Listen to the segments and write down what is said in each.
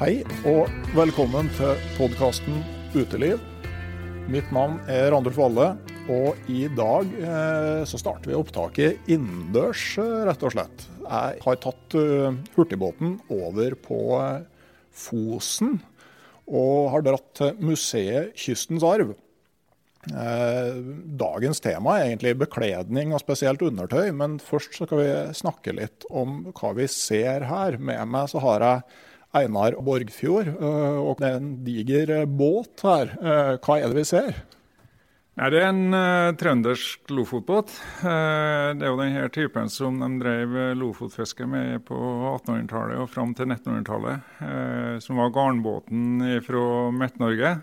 Hei og velkommen til podkasten Uteliv. Mitt navn er Randulf Valle, og i dag eh, så starter vi opptaket innendørs, eh, rett og slett. Jeg har tatt uh, hurtigbåten over på Fosen og har dratt til museet Kystens arv. Eh, dagens tema er egentlig bekledning og spesielt undertøy, men først så skal vi snakke litt om hva vi ser her. Med meg så har jeg Einar Borgfjord. Og det er en diger båt her. Hva er det vi ser? Ja, det er en uh, trøndersk lofotbåt. Uh, det er jo denne typen som de drev lofotfiske med på 1800-tallet og fram til 1900-tallet. Uh, som var garnbåten fra Midt-Norge.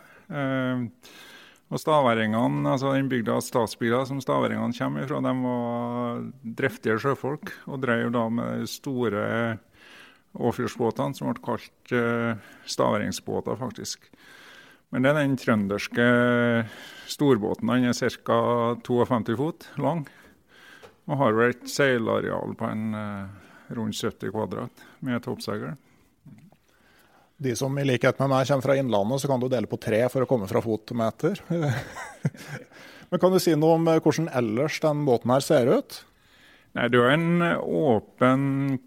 og staværingene, altså Den bygda statsbygda som staværingene kommer fra, de var driftige sjøfolk og drev da med store Åfjordsbåtene, som ble kalt uh, staværingsbåter, faktisk. Men det er den trønderske storbåten. Den er ca. 52 fot lang. Og har vel et seilareal på en uh, rundt 70 kvadrat med toppseil. De som i likhet med meg kommer fra Innlandet, så kan du dele på tre for å komme fra fotmeter. Men kan du si noe om hvordan ellers den båten her ser ut? Nei, Det er en åpen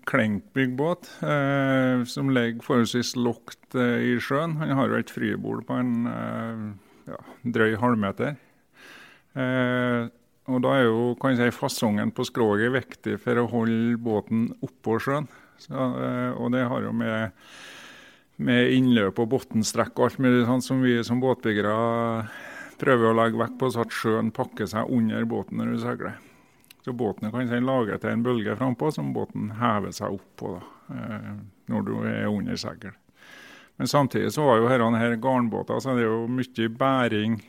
klenkbyggbåt eh, som ligger forholdsvis lågt eh, i sjøen. Han har jo et fribord på en eh, ja, drøy halvmeter. Eh, og Da er jo kan si, fasongen på skroget viktig for å holde båten oppå sjøen. Så, eh, og det har jo med, med innløp og bunnstrekk og alt mulig sånt som vi som båtbyggere prøver å legge vekt på, så at sjøen pakker seg under båten når du seiler. Så båten kan si lage til en bølge frampå som båten hever seg opp på da, eh, når du er under seil. Men samtidig så var jo disse her garnbåter, så det er jo mye bæring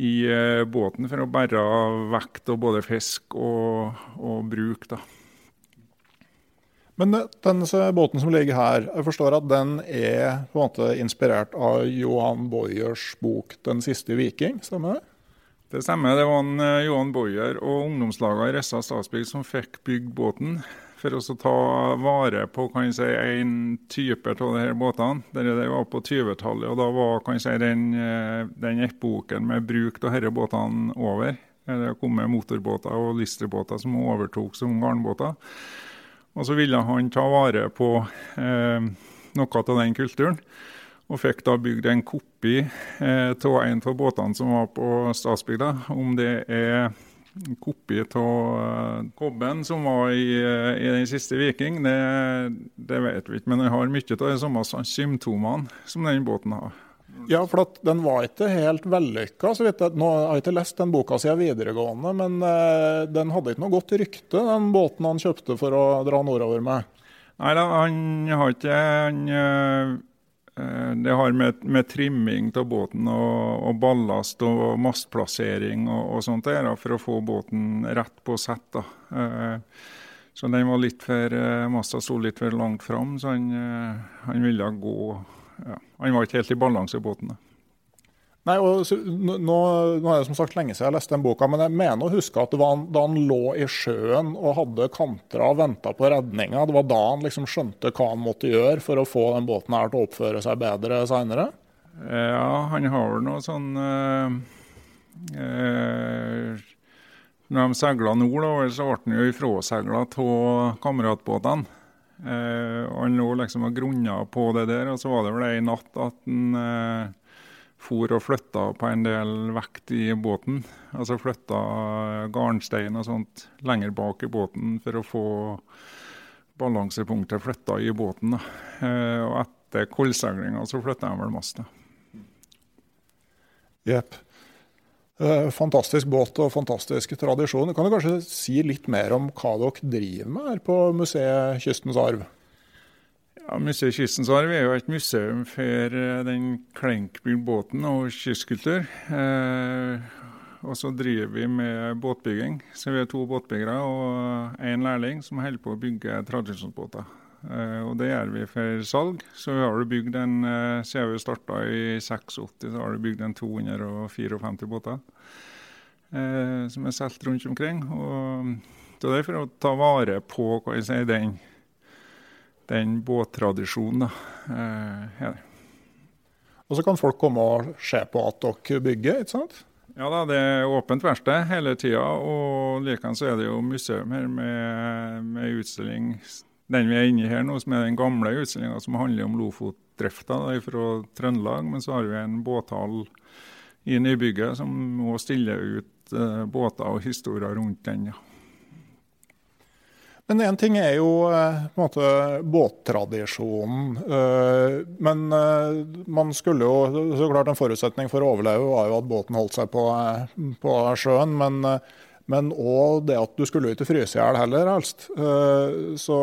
i eh, båten for å bære vekt og både fisk og, og bruk. da. Men den båten som ligger her, jeg forstår at den er på en måte inspirert av Johan Boyers bok 'Den siste viking', stemmer det? Det stemmer. Det var en, uh, Johan Boyer og ungdomslaget i Ressa Statsbygg som fikk bygd båten for å ta vare på kan si, en type av disse båtene. Det var på 20-tallet, og da var kan si, den, uh, den epoken med bruk av disse båtene over. Det kom med motorbåter og listerbåter som overtok som garnbåter. Og så ville han ta vare på eh, noe av den kulturen og fikk da bygd en kopi eh, av en av båtene som var på Statsbygda. Om det er kopi av kobben som var i, i, den siste Viking, det, det, vet vi ikke. Men den har mye av de samme symptomene som den båten har. Ja, for den var ikke helt vellykka. så vidt jeg, Nå har jeg ikke lest den boka siden videregående, men eh, den hadde ikke noe godt rykte, den båten han kjøpte for å dra nordover med? Nei da, han har ikke han, Det har med, med trimming av båten og, og, ballast og mastplassering og, og sånt der, for å få båten rett på sett. da. Uh, så den var litt for, Masta sto litt for langt fram, så han, han ville gå ja, han var ikke helt i balanse i båten. Nei, og nå, nå, er det som sagt lenge siden jeg leste den boka, men jeg mener å huske at det var da han lå i sjøen og hadde kantra og venta på redninga, det var da han liksom skjønte hva han måtte gjøre for å få den båten her til å oppføre seg bedre seinere? Ja, han har vel noe sånn øh, øh, Når de seila nord, så ble han jo ifrasegla av kameratbåtene. Uh, Han lå liksom og grunna på det der, og så var det vel ei natt at han for og flytta på en del vekt i båten. Altså flytta garnstein og sånt lenger bak i båten for å få balansepunktet flytta i båten. Eh, og etter koldseilinga så flytta jeg vel masta. Jepp. Eh, fantastisk båt og fantastisk tradisjon. Kan du kanskje si litt mer om hva dere driver med her på museet Kystens arv? Ja, Museet Kystens arv er jo et museum for eh, den klenkbygd båten og kystkultur. Eh, og så driver vi med båtbygging. Så vi er to båtbyggere og én lærling som holder på å bygge tradisjonsbåter. Eh, og det gjør vi for salg. Så vi har bygd en, eh, siden vi starta i 86, så har vi bygd en 254 båter. Eh, som er solgt rundt omkring. Og det er for å ta vare på hva jeg sier, den, den båttradisjonen. Eh, og så kan folk komme og se på at dere bygger, ikke sant? Ja da, det er åpent verksted hele tida. Og likeens er det jo museum her med, med utstilling den vi er inne i her nå, som er den gamle utstillinga som handler om Lofotdrifta fra Trøndelag. Men så har vi en båthall i nybygget som må stille ut eh, båter og historier rundt den. ja. Men én ting er jo eh, på en måte båttradisjonen. Eh, men man skulle jo så klart En forutsetning for å overleve var jo at båten holdt seg på, på sjøen. Men men òg det at du skulle ikke fryse i hjel heller, helst. Eh, så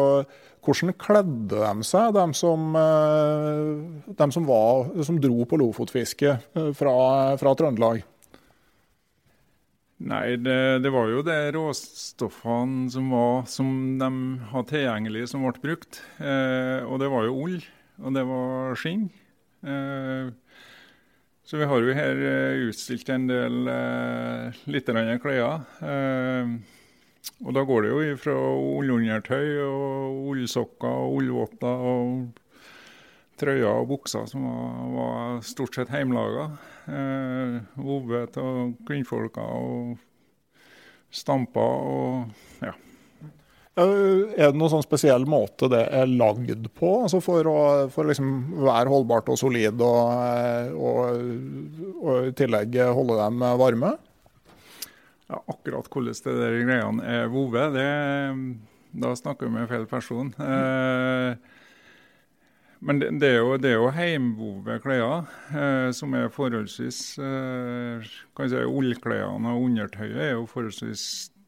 hvordan kledde de seg, de som, eh, de som, var, som dro på lofotfiske eh, fra, fra Trøndelag? Nei, det, det, var jo de råstoffene som, var, som de hadde tilgjengelig, som ble brukt. Eh, og det var jo ull, og det var skinn. Eh, så vi har jo her uh, utstilt en del eh, litt klær. Eh, og da går det jo fra ullundertøy og ullsokker og ullvotter og trøyer og bukser som var, var stort sett hjemmelaga. Uh, Vovet av kvinnfolka og stampa og ja. Er det noen sånn spesiell måte det er lagd på, altså for å for liksom være holdbart og solid, og, og, og, i tillegg holde dem varme? Ja, akkurat hvordan det der greiene er vovet, da snakker vi med feil person. Eh, men det, det, er jo, det er jo heimvove klær eh, som er forholdsvis eh, kan si Ullklærne og undertøyet er jo forholdsvis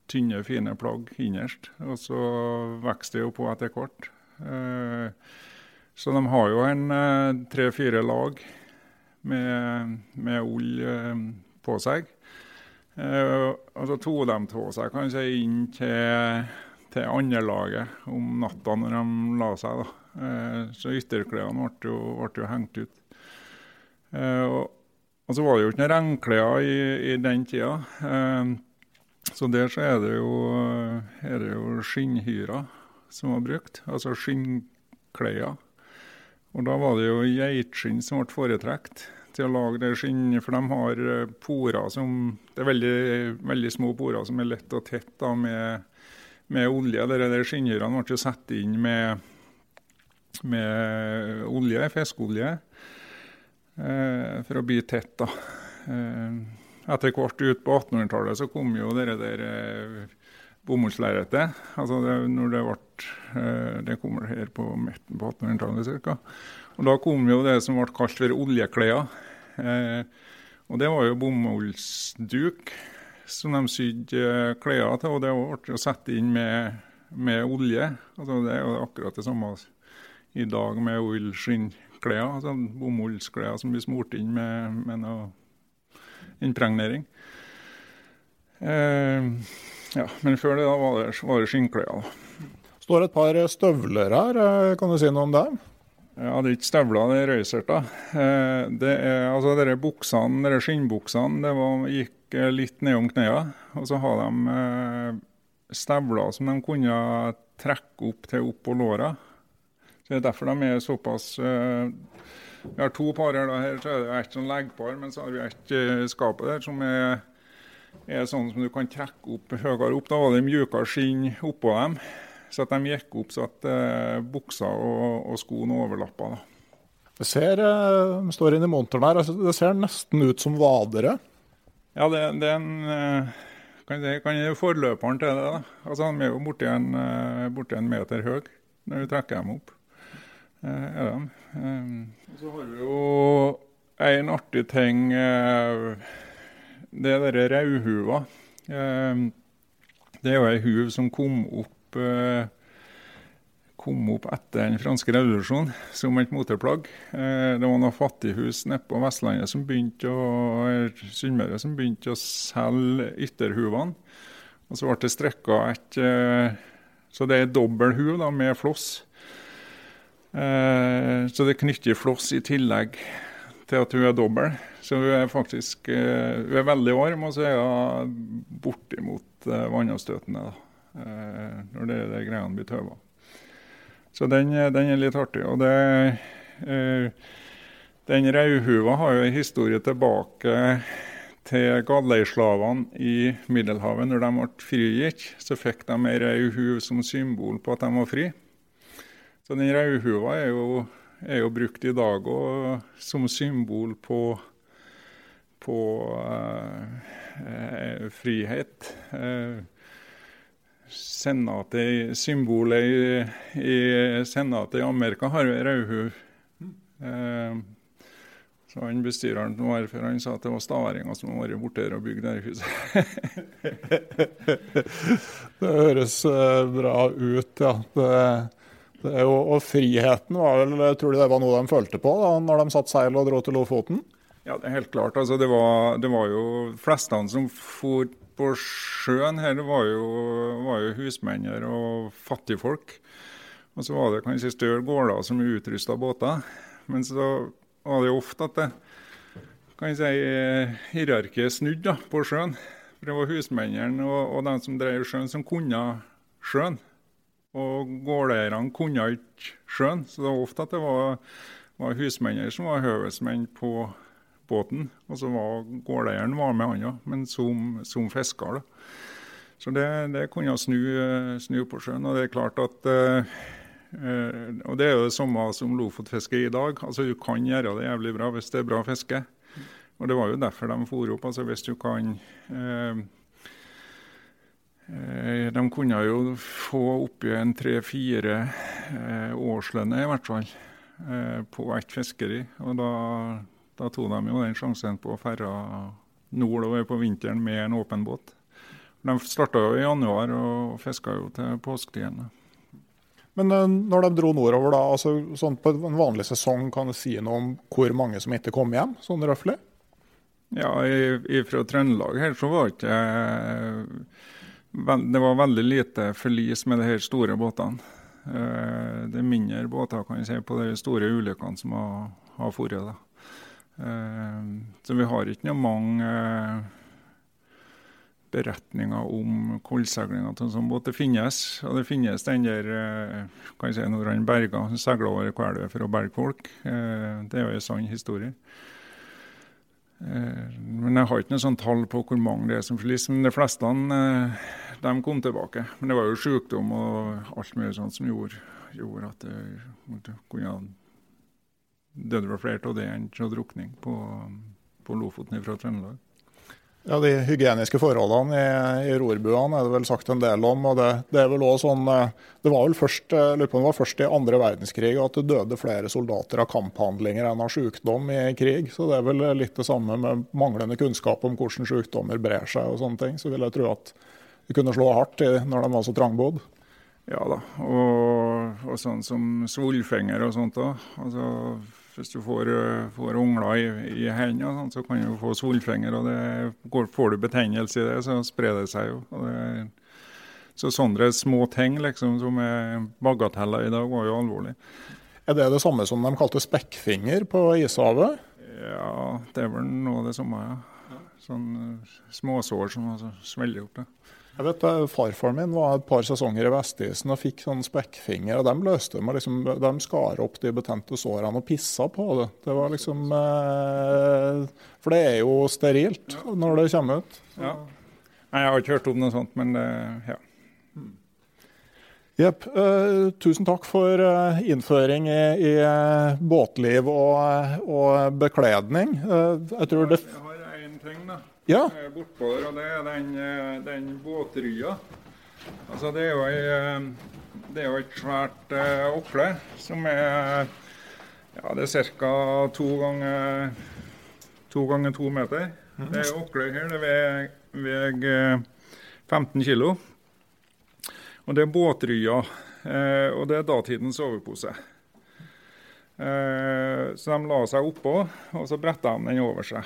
tynne, fine plagg innerst. Og så vokser det jo på etter hvert. Eh, så de har jo en eh, tre-fire lag med, med ull eh, på seg. Og så tok de av seg kanskje inn til, til andrelaget om natta når de la seg. da. Så ytterklærne ble, ble, jo hengt ut. Og, og så var det jo ikke noen regnklær i, i den tida. Så der så er det jo, er det jo skinnhyra som var brukt, altså skinnklær. Og da var det jo geitskinn som ble foretrukket til å lage det skinnet, for de har eh, porer som Det er veldig, veldig små porer som er lett å tette med, med olje. Dere der skinnhyrene ble satt inn med, med olje, fiskeolje, eh, for å bli tett. da. Eh, etter hvert ut på 1800-tallet så kom jo det der eh, bomullslerretet. Altså det, når det ble eh, Det kommer her på midten på 1800-tallet ca. Og da kom jo det som ble kalt for oljeklær. Eh, og det var jo bomullsduk som de sydde eh, klær til, og det ble satt inn med, med olje. Altså det er jo akkurat det samme i dag med ullskinnklær. Altså bomullsklær som blir smurt inn med, med noe impregnering. Eh, ja, men før det da var det, var det skinnklær. står et par støvler her, eh, kan du si noe om det? Ja, det er ikke støvler, det er røyserter. Eh, det er, altså, dere buksene, dere skinnbuksene det var, gikk eh, litt nedom knærne. Og så har de stevler støvler som de kunne trekke opp til opp på låra. Så Det er derfor de er såpass eh, Vi har to par her. da, her så er det ett sånn leggpar, men så har vi ett i skapet der som er, er sånn som du kan trekke opp høyere opp. Da var det mjukere skinn oppå dem. Så at de gikk opp så at uh, buksa og, og skoene overlappa. Det ser, uh, står inne i monteren her, altså, det ser nesten ut som vadere. Ja, det, det er en eh, kan jeg, jeg forløperen til det. da. Altså, De er jo borti en, eh, borti en meter høy når du trekker dem opp. Eh, er de. Eh, så har vi jo en artig ting. Det er denne rauhuva. Det er jo ei huv som kom opp kom opp etter den franske revolusjonen som et moteplagg. Eh, Det var noen fattighus nede på Vestlandet som begynte å, som begynte å selge ytterhuvene. Og så ble det strekka et eh, Så det er dobbel huv med floss. Eh, Så det knytter floss i tillegg til at hun er dobbel. Så hun er faktisk hun er veldig varm, og så er hun bortimot vannavstøtende når det, det greiene blir tøva. Så den, den er litt artig. Og det, eh, den rødhuva har jo en historie tilbake til galeislavene i Middelhavet. Når de ble frigitt, så fikk de ei rød som symbol på at de var fri. Så den rødhuva er jo, er jo brukt i dag òg som symbol på, på eh, eh, frihet. Eh, senatet, symbolet i, i senatet i Amerika har jo rødhue. Eh, så han bestyreren som var her før, han sa at det var stavaringer som hadde vært borte her og bygd dette huset. Det høres eh, bra ut, ja. Det, det jo, og friheten var vel, tror du det var noe de følte på da når de satte seil og dro til Lofoten? Ja, det er helt klart. Altså, det, var, det var jo flestene som for på sjøen her, var jo, var jo husmenner og fattigfolk. Og så var det kanskje større gårder som utrusta båter. Men så var det jo ofte at det, kan si, hierarkiet snudde på sjøen. For det var husmennene og, og de som drev sjøen, som kunne sjøen. Og gårdeierne kunne ikke sjøen. Så det var ofte at det var, var husmenner som var høvesmenn på båten. Og så var gårdeieren var med han òg, men som, som fisker. da. Så det, det kunne snu, snu på sjøen. Og det er klart at eh, eh, Og det er jo det samme som lofotfiske i dag. Altså Du kan gjøre det jævlig bra hvis det er bra fiske. Og det var jo derfor de for opp. altså Hvis du kan eh, eh, De kunne jo få oppi en tre-fire årslønne i hvert fall, eh, på ett fiskeri. Og da, da tok de jo den sjansen på å ferde nordover på vinteren med en åpen båt. De starta jo i januar og fiska jo til påsketiden. Men eh, når de dro nordover, da, altså sånn på en vanlig sesong, kan du si noe om hvor mange som ikke kom hjem, sånn røftlig? Ja, fra Trøndelag her så var ikke Det var veldig lite forlis med de her store båtene. Eh, det er mindre båter kan jeg si, på de store ulykkene som har, har vært. Så vi har ikke noe mange beretninger om koldseilinga til en sånn båt. Det finnes, og det finnes den der kan jeg si, når han berga, seila over Kvelvet for å berge folk. Det er jo en sann historie. Men jeg har ikke noe sånn tall på hvor mange det er som forliser. Men de fleste de kom tilbake. Men det var jo sykdom og alt mulig sånt som gjorde, gjorde at det kunne døde vel flere av det enn av drukning på, på Lofoten fra Trøndelag. Ja, De hygieniske forholdene i, i rorbuene er det vel sagt en del om. og Det, det er vel også sånn, eh, det var vel først, eh, det var først i andre verdenskrig at det døde flere soldater av kamphandlinger enn av sykdom i krig. Så det er vel litt det samme med manglende kunnskap om hvordan sykdommer brer seg. og sånne ting. Så vil jeg tro at de kunne slå hardt når de var så trangbodd. Ja da, og, og sånn som svolfinger og sånt òg. Altså, hvis du får, får ungler i, i hendene, sånn, så kan du få solfinger. og det, Får du betennelse i det, så sprer det seg jo. Det, så sånne små ting liksom, som er bagateller i dag, var jo alvorlig. Er det det samme som de kalte spekkfinger på ishavet? Ja, det er vel noe av det samme, ja. Sånne småsår som altså, smeller opp. det. Jeg vet eh, Farfaren min var et par sesonger i Vestisen og fikk sånn spekkfinger. og De løste med liksom, de skar opp de betente sårene og pissa på det. Det var liksom eh, For det er jo sterilt når det kommer ut. Ja. Nei, Jeg har ikke hørt om noe sånt, men ja. Jepp. Uh, tusen takk for uh, innføring i, i uh, båtliv og, og bekledning. jeg tror det Jeg har én ting, da. Ja. Bortpå der, og det er den, eh, den båtrya. Altså, det er jo, ei, eh, det er jo et svært åkle som er ja, det er ca. To ganger to ganger to meter. Mm. Det åklet her det veier 15 kilo. Og det er båtrya, og det er datidens sovepose. Så de la seg oppå, og så bretta de den over seg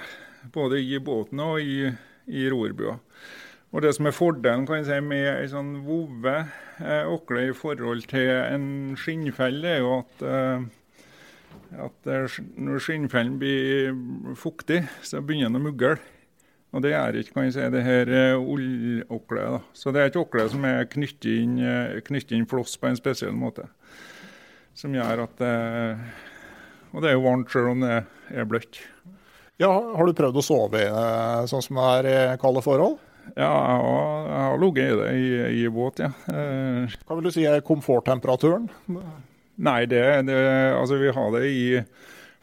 både i båten og i, i rorbua. Og Det som er fordelen kan jeg si, med ei sånn vove eh, åkle i forhold til en skinnfelle, er jo at, eh, at når skinnfellen blir fuktig, så begynner den å mugle. Og det er ikke kan jeg si, det her eh, ullåklet. Så det er et åkle som er knyttet inn, eh, inn floss på en spesiell måte. Som gjør at eh, Og det er jo varmt selv om det er bløtt. Ja, Har du prøvd å sove i det sånn som det er i kalde forhold? Ja, jeg har ligget i det i, i båt, ja. Eh, Hva vil du si er komforttemperaturen? Nei, det, det, altså vi har det i,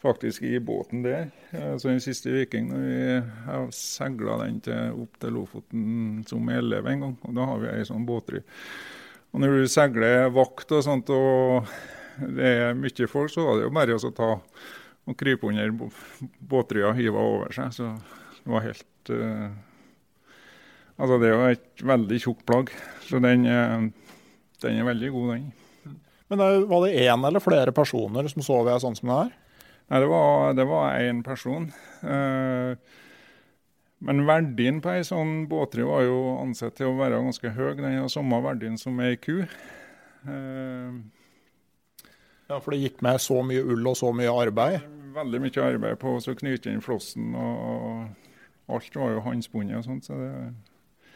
faktisk i båten der. Så Den siste Viking, vi har seila den til, opp til Lofoten som elev en gang. og Da har vi ei sånn båtry. Og Når du seiler vakt og sånt, og det er mye folk, så er det jo bare å ta og krype under båtrya og hive over seg. Så det var helt uh, Altså, det er jo et veldig tjukt plagg, så den, uh, den, er veldig god, den. Men Var det én eller flere personer som sov i sånn som det her? Nei, det var, det var én person. Uh, men verdien på ei sånn båtry var jo ansett til å være ganske høy. Den har samme verdien som ei ku. Uh, ja, For det gikk med så mye ull og så mye arbeid? Veldig mye arbeid på å knyte inn flossen. og Alt var jo håndspunnet og sånt. Så, det,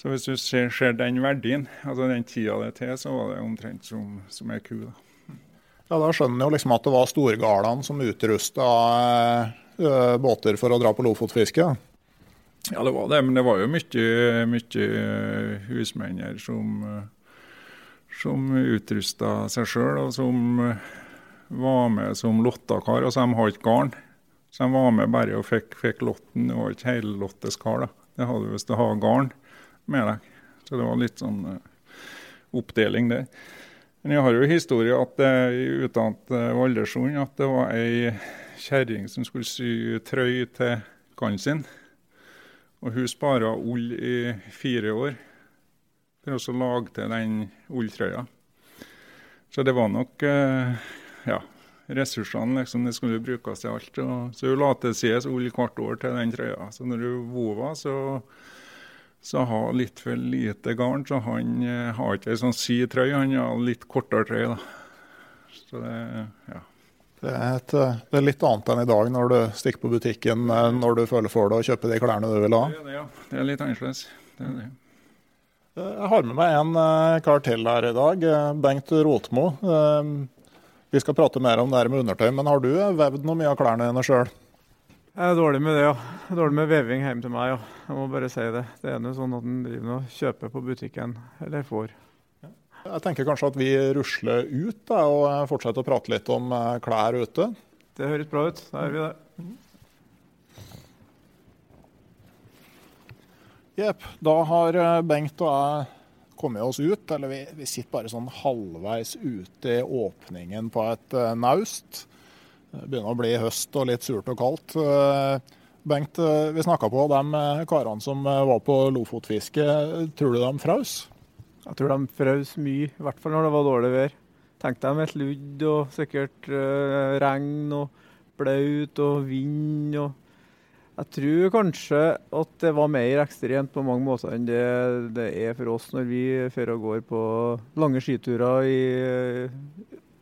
så hvis du ser, ser, den verdien, altså den tida det er til, så var det omtrent som, som ei ku. da. Ja, Da skjønner jeg jo liksom at det var storgardene som utrusta uh, båter for å dra på lofotfiske? Ja, det var det, men det var jo mye, mye husmenn her som som utrusta seg sjøl, og som eh, var med som lottakar. Altså, de har ikke garn, så de var med bare og fikk, fikk lotten. Det var ikke hele lotteskala. Det hadde du hvis du hadde garn med deg. Så det var litt sånn uh, oppdeling der. Men jeg har jo historie at det i utdannet uh, Valdersund at det var ei kjerring som skulle sy trøy til kannen sin. Og hun spara ull i fire år for å lage til den ulltrøya. Så det var nok eh, ja, ressursene liksom, det skulle brukes til alt. Og, så hun la til side ull hvert år til den trøya. Så når hun vova, så, så har litt for lite garn. Så han eh, har ikke ei sånn si trøye, han har litt kortere trøye. da. Så det, ja. Det er, et, det er, litt annet enn i dag når du stikker på butikken eh, når du føler for det og kjøper de klærne du vil ha. Det er, det, ja. det er litt annerledes. Det er det. Jeg har med meg en eh, kar til her i dag, eh, Bengt Rotmo. Eh, vi skal prate mer om det her med undertøy, men har du vevd noe mye av klærne dine sjøl? Jeg er dårlig med det, ja. Dårlig med veving hjemme til meg, ja. Jeg må bare si det. Det er noe sånn at en driver og kjøper på butikken, eller får. Jeg tenker kanskje at vi rusler ut da, og fortsetter å prate litt om klær ute. Det høres bra ut. Da gjør vi det. Jepp. Da har eh, Bengt og jeg kommet oss ut, eller vi, vi sitter bare sånn halvveis ute i åpningen på et uh, naust. Det begynner å bli høst og litt surt og kaldt. Uh, Bengt, uh, vi snakka på de karene som var på lofotfiske. Tror du de fraus? Jeg tror de fraus mye, i hvert fall når det var dårlig vær. Tenk deg med sludd og sikkert regn og blaut og vind. og jeg tror kanskje at det var mer ekstremt på mange måter enn det det er for oss når vi drar og går på lange skiturer i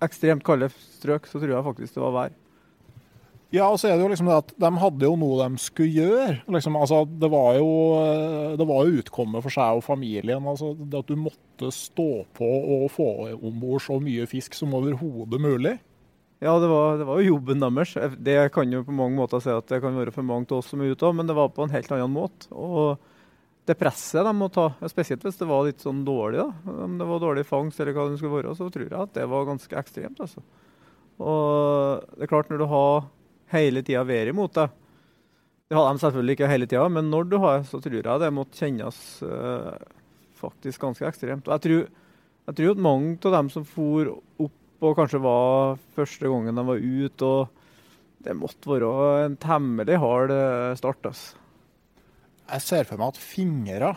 ekstremt kalde strøk. Så tror jeg faktisk det var vær. Ja, og så er det jo liksom det at de hadde jo noe de skulle gjøre. Liksom, altså, det var jo, det var jo for seg og familien. Altså, det at du måtte stå på og få om bord så mye fisk som overhodet mulig. Ja, det var, det var, jo jobben deres. Det kan jo på mange måter si at det kan være for mange av oss som er ute òg, men det var på en helt annen måte. Og det presset de må ta, spesielt hvis det var litt sånn dårlig, da. om det var dårlig fangst eller hva det skulle være, så tror jeg at det var ganske ekstremt. altså. Og det er klart, når du har hele tida været imot deg Det har de selvfølgelig ikke hele tida, men når du har, så tror jeg det måtte kjennes eh, faktisk ganske ekstremt. Og jeg tror, jeg tror at mange av dem som for opp og kanskje var første gangen de var ute. og Det måtte være en temmelig hard eh, start. Altså. Jeg ser for meg at fingre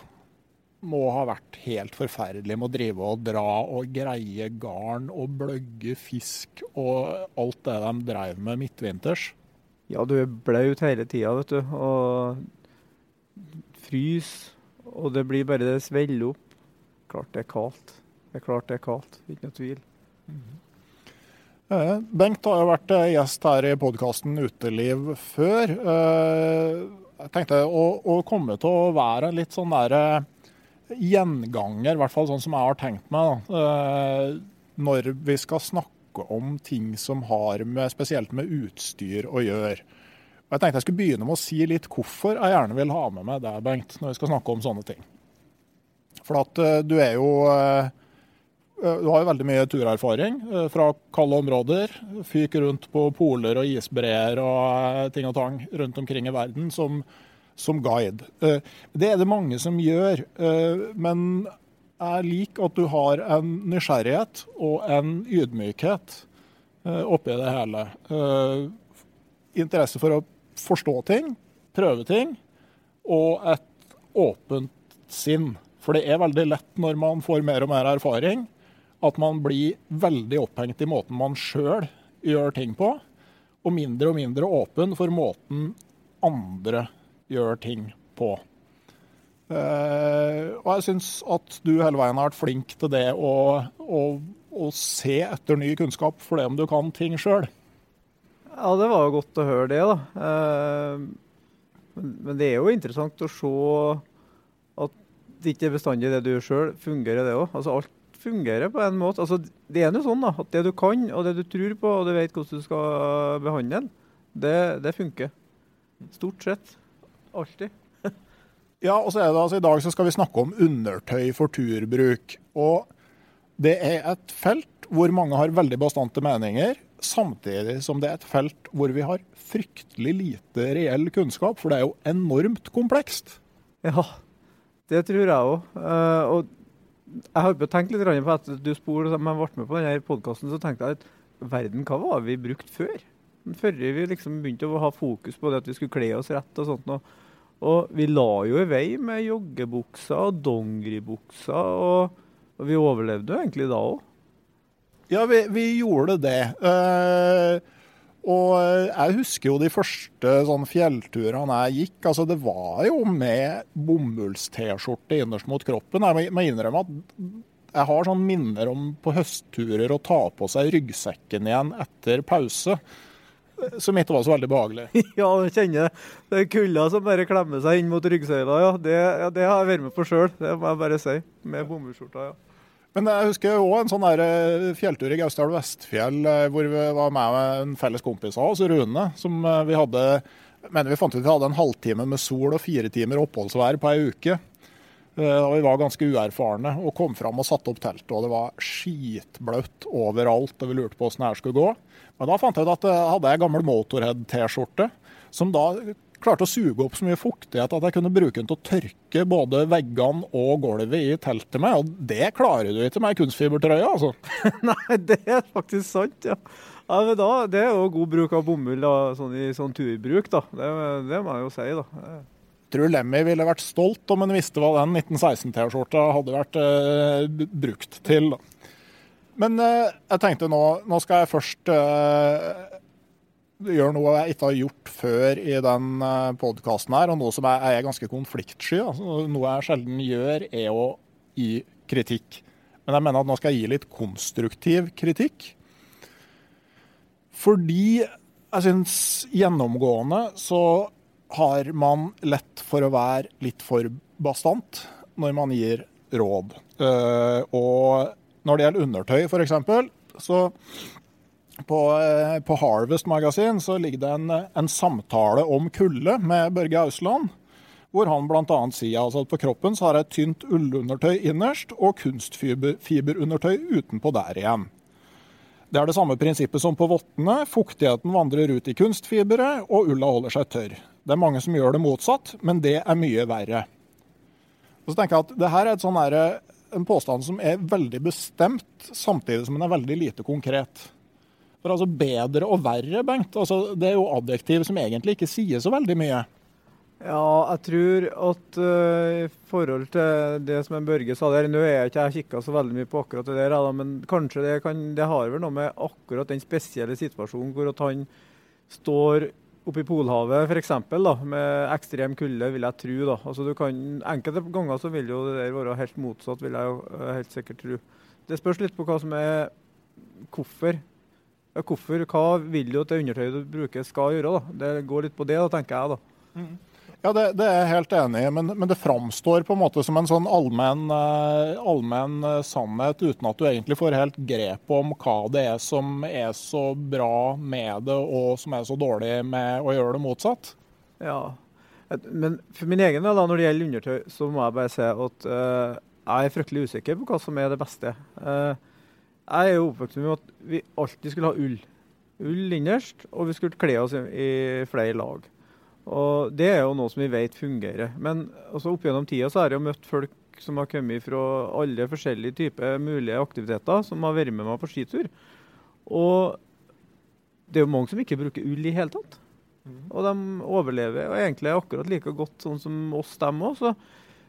må ha vært helt forferdelig med å drive og dra og greie garn og bløgge fisk og alt det de drev med midtvinters. Ja, du er blaut hele tida, vet du. Og frys. Og det blir bare det sveller opp. Klart det er kaldt. Det er klart det er kaldt, ikke noe tvil. Mm -hmm. Eh, Bengt har jo vært eh, gjest her i podkasten Uteliv før. Eh, jeg tenkte å, å, komme til å være litt sånn der gjenganger, i hvert fall sånn som jeg har tenkt meg, når vi skal snakke om ting som har med, spesielt med utstyr å gjøre. Jeg tenkte jeg skulle begynne med å si litt hvorfor jeg gjerne vil ha med meg deg, Bengt, når vi skal snakke om sånne ting. For at du er jo du har jo veldig mye turerfaring eh, fra kalde områder. Fyk rundt på poler og isbreer og eh, ting og tang rundt omkring i verden som, som guide. Det er det mange som gjør. Men jeg liker at du har en nysgjerrighet og en ydmykhet oppi det hele. Interesse for å forstå ting, prøve ting, og et åpent sinn. For det er veldig lett når man får mer og mer erfaring, at man blir veldig opphengt i måten man sjøl gjør ting på, og mindre og mindre åpen for måten andre gjør ting på. Uh, og jeg syns at du hele veien har vært flink til det å, å, å se etter ny kunnskap for det om du kan ting sjøl. Ja, det var jo godt å høre det, da. Uh, men, men, det er jo interessant å se at det ikke bestandig det du gjør sjøl, fungerer det òg. Altså, alt fungerer på en måte. Altså, det er jo sånn da, at det du kan, og det du tror på, og du vet hvordan du skal behandle den, det, det funker. Stort sett. Alltid. ja, og så er det altså, I dag så skal vi snakke om undertøy for turbruk. Og det er et felt hvor mange har veldig bastante meninger, samtidig som det er et felt hvor vi har fryktelig lite reell kunnskap, for det er jo enormt komplekst. Ja, det tror jeg òg. Uh, og jeg har tenkt litt på at du spor, men ble med på denne podkasten, så tenkte jeg at verden, hva var vi brukt før? Før vi liksom begynte å ha fokus på det at vi skulle kle oss rett og sånt. Og, og vi la jo i vei med joggebukser og dongeribukser, og, og, vi overlevde jo egentlig da òg. Ja, vi, vi, gjorde det. Uh, og eh, jeg husker jo de første sånn fjellturene jeg gikk. altså Det var jo med bomulls-T-skjorte innerst mot kroppen. Jeg må innrømme at jeg har sånn minner om på høstturer å ta på seg ryggsekken igjen etter pause. Som ikke var så veldig behagelig. Ja, jeg kjenner det kulda som bare klemmer seg inn mot ryggsøyla. Ja. Det, ja, det har jeg vært med på sjøl, det må jeg bare si. Med bomullsskjorta, ja. Men jeg husker òg en sånn der eh, fjelltur i Gausdal Vestfjell eh, hvor vi var med en felles kompis av oss, Rune. som eh, vi hadde mener vi fant ut vi hadde en halvtime med sol og fire timer oppholdsvær på ei uke. Og vi var ganske uerfarne og kom fram og satte opp teltet. Og det var skitbløtt overalt, og vi lurte på åssen det skulle gå. Men da fant jeg ut at jeg hadde ei gammel Motorhead-T-skjorte som da klarte å suge opp så mye fuktighet at jeg kunne bruke den til å tørke både veggene og gulvet i teltet med. Og det klarer du ikke med kunstfibertrøye, altså. Nei, det er faktisk sant, ja. ja men da, det er jo god bruk av bomull da, sånn i sånn turbruk, da. Det, det må jeg jo si, da. Tror Lemmy ville vært stolt om han visste hva den 1916-T-skjorta hadde vært eh, brukt til. Men eh, jeg tenkte nå, nå skal jeg først eh, gjør noe jeg ikke har gjort før i den eh, podkasten her, og noe som er, er ganske konfliktsky. Altså, noe jeg sjelden gjør, er å gi kritikk. Men jeg mener at nå skal jeg gi litt konstruktiv kritikk. Fordi jeg syns gjennomgående så har man lett for å være litt for bastant når man gir råd. Uh, og når det gjelder undertøy, f.eks., så på, eh, på, Harvest Magasin så ligger det en, en samtale om kulde med Børge Ausland. Hvor han bl.a. sier altså at på kroppen så har jeg et tynt ullundertøy innerst og kunstfiberundertøy utenpå der igjen. Det er det samme prinsippet som på vottene. Fuktigheten vandrer ut i kunstfiberet, og ulla holder seg tørr. Det er mange som gjør det motsatt, men det er mye verre. Og så tenker jeg at det her er sånn her, en påstand som er veldig bestemt, samtidig som den er veldig lite konkret. For altså bedre og verre, Bengt, altså, det er jo adjektiv som egentlig ikke sier så veldig mye. Ja, jeg tror at uh, i forhold til det som en Børge sa der Nå er jeg ikke jeg kikka så veldig mye på akkurat det der, men kanskje det, kan, det har vel noe med akkurat den spesielle situasjonen hvor at han står oppe i Polhavet f.eks. med ekstrem kulde, vil jeg tro. da. Altså, du kan, enkelte ganger så vil jo det der være helt motsatt, vil jeg jo uh, helt sikkert tro. Det spørs litt på hva som er hvorfor Hvorfor, hva vil du at det undertøyet du bruker skal gjøre? da? Det går litt på det, da, tenker jeg. da. Mm. Ja, det, det, er jeg helt enig i, men, men, det framstår på en måte som en sånn allmenn, uh, allmenn uh, sannhet, uten at du egentlig får helt grep om hva det er som er så bra med det, og som er så dårlig med å gjøre det motsatt. Ja, men for min egen del, når det gjelder undertøy, så må jeg bare si at uh, jeg er fryktelig usikker på hva som er det beste. Uh, jeg er jo oppvokst med at vi alltid skulle ha ull. Ull innerst, og vi skulle kle oss i flere lag. Og Det er jo noe som vi vet fungerer. Men altså, opp gjennom tida så har jeg møtt folk som har kommet fra alle forskjellige typer mulige aktiviteter, som har vært med meg på skitur. Og det er jo mange som ikke bruker ull i hele tatt. Mm. Og de overlever og egentlig akkurat like godt sånn som oss, dem òg. Så,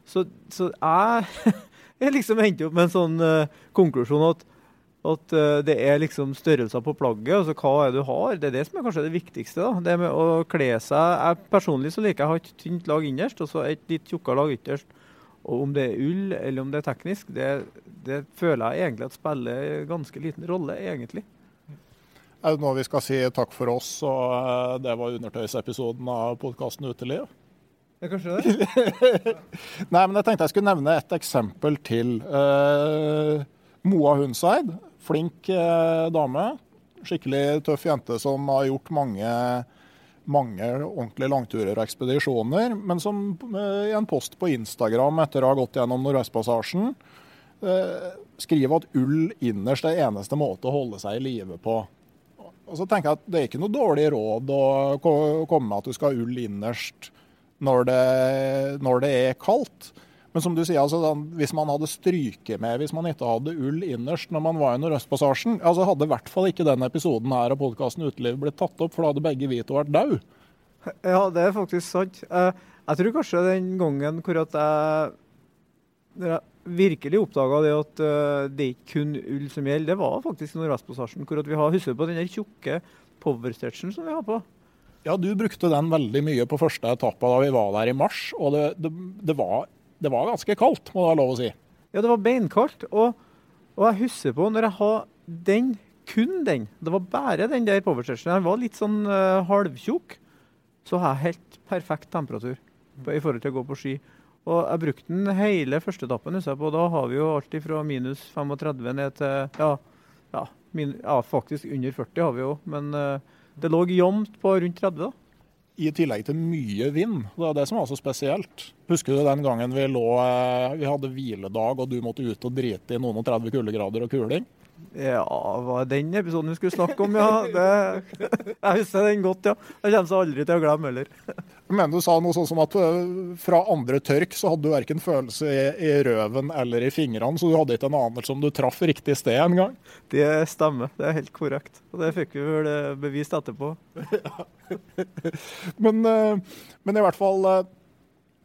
så, så, jeg, jeg liksom endte opp med en sånn uh, konklusjon at at uh, det er liksom størrelser på plagget. altså Hva er det du har? Det er det som er kanskje det viktigste. da, det med å kle seg. Jeg Personlig så liker jeg å ha et tynt lag innerst og så et litt tjukkere lag ytterst. Og Om det er ull eller om det er teknisk, det, det føler jeg egentlig at spiller ganske liten rolle. egentlig. Er det nå vi skal si takk for oss, og uh, det var undertøysepisoden av podkasten Uteliv? Ja, kanskje det? Nei, men jeg tenkte jeg skulle nevne et eksempel til. Uh, Moa Hundseid flink eh, dame. Skikkelig tøff jente som har gjort mange, mange ordentlige langturer og ekspedisjoner. Men som eh, i en post på Instagram etter å ha gått gjennom Nordvestpassasjen eh, skriver at ull innerst er eneste måte å holde seg i live på. Og så tenker jeg at Det er ikke noe dårlig råd å komme med at du skal ha ull innerst når det, når det er kaldt. Men som du sier, altså, hvis man hadde stryket med, hvis man ikke hadde ull innerst når man var i Nordøstpassasjen, altså, hadde i hvert fall ikke den episoden her av podkasten Uteliv blitt tatt opp, for da hadde begge vi to vært døde. Ja, det er faktisk sant. Eh, jeg tror kanskje den gangen hvor at jeg, virkelig oppdaga det at eh, det ikke kun ull som gjelder, det var faktisk Nordvestpassasjen. Hvor vi har husker på den tjukke powerstretchen som vi har på. Ja, du brukte den veldig mye på første etappe da vi var der i mars. Og det, det, det var det var ganske kaldt, må det være lov å si. Ja, det var beinkaldt. Og, og jeg husker på når jeg har den, kun den, det var bare den der powerstretchen, den var litt sånn uh, halvtjukk, så har jeg helt perfekt temperatur på, i forhold til å gå på ski. Og jeg brukte den hele første etappen. husker jeg Og da har vi jo alltid fra minus 35 ned til ja, ja, min, ja faktisk under 40 har vi jo. Men uh, det lå jevnt på rundt 30. da i tillegg til mye vind. Det er det som var så spesielt. Husker du den gangen vi lå eh, Vi hadde hviledag og du måtte ut og drite i noen og 30 kuldegrader og kuling? Ja, var det den episoden vi skulle snakke om, ja? Det, jeg husker den godt, ja. Jeg kommer seg aldri til å glemme heller. Men du sa noe sånn som at uh, fra andre tørk så hadde du verken følelse i, i, røven eller i fingrene, så du hadde ikke en anelse om du traff riktig sted en gang? Det stemmer, det er helt korrekt. Og det fikk vi vel eh, bevist etterpå. men, uh, men, i hvert fall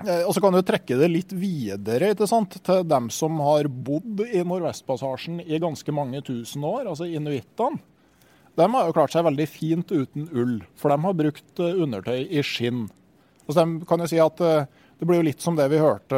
og så kan du trekke det litt videre til dem som har bodd i Nordvestpassasjen i ganske mange tusen år, altså inuittene. De har jo klart seg veldig fint uten ull, for de har brukt eh, undertøy i skinn. Altså de kan jo si at eh, Det blir jo litt som det vi hørte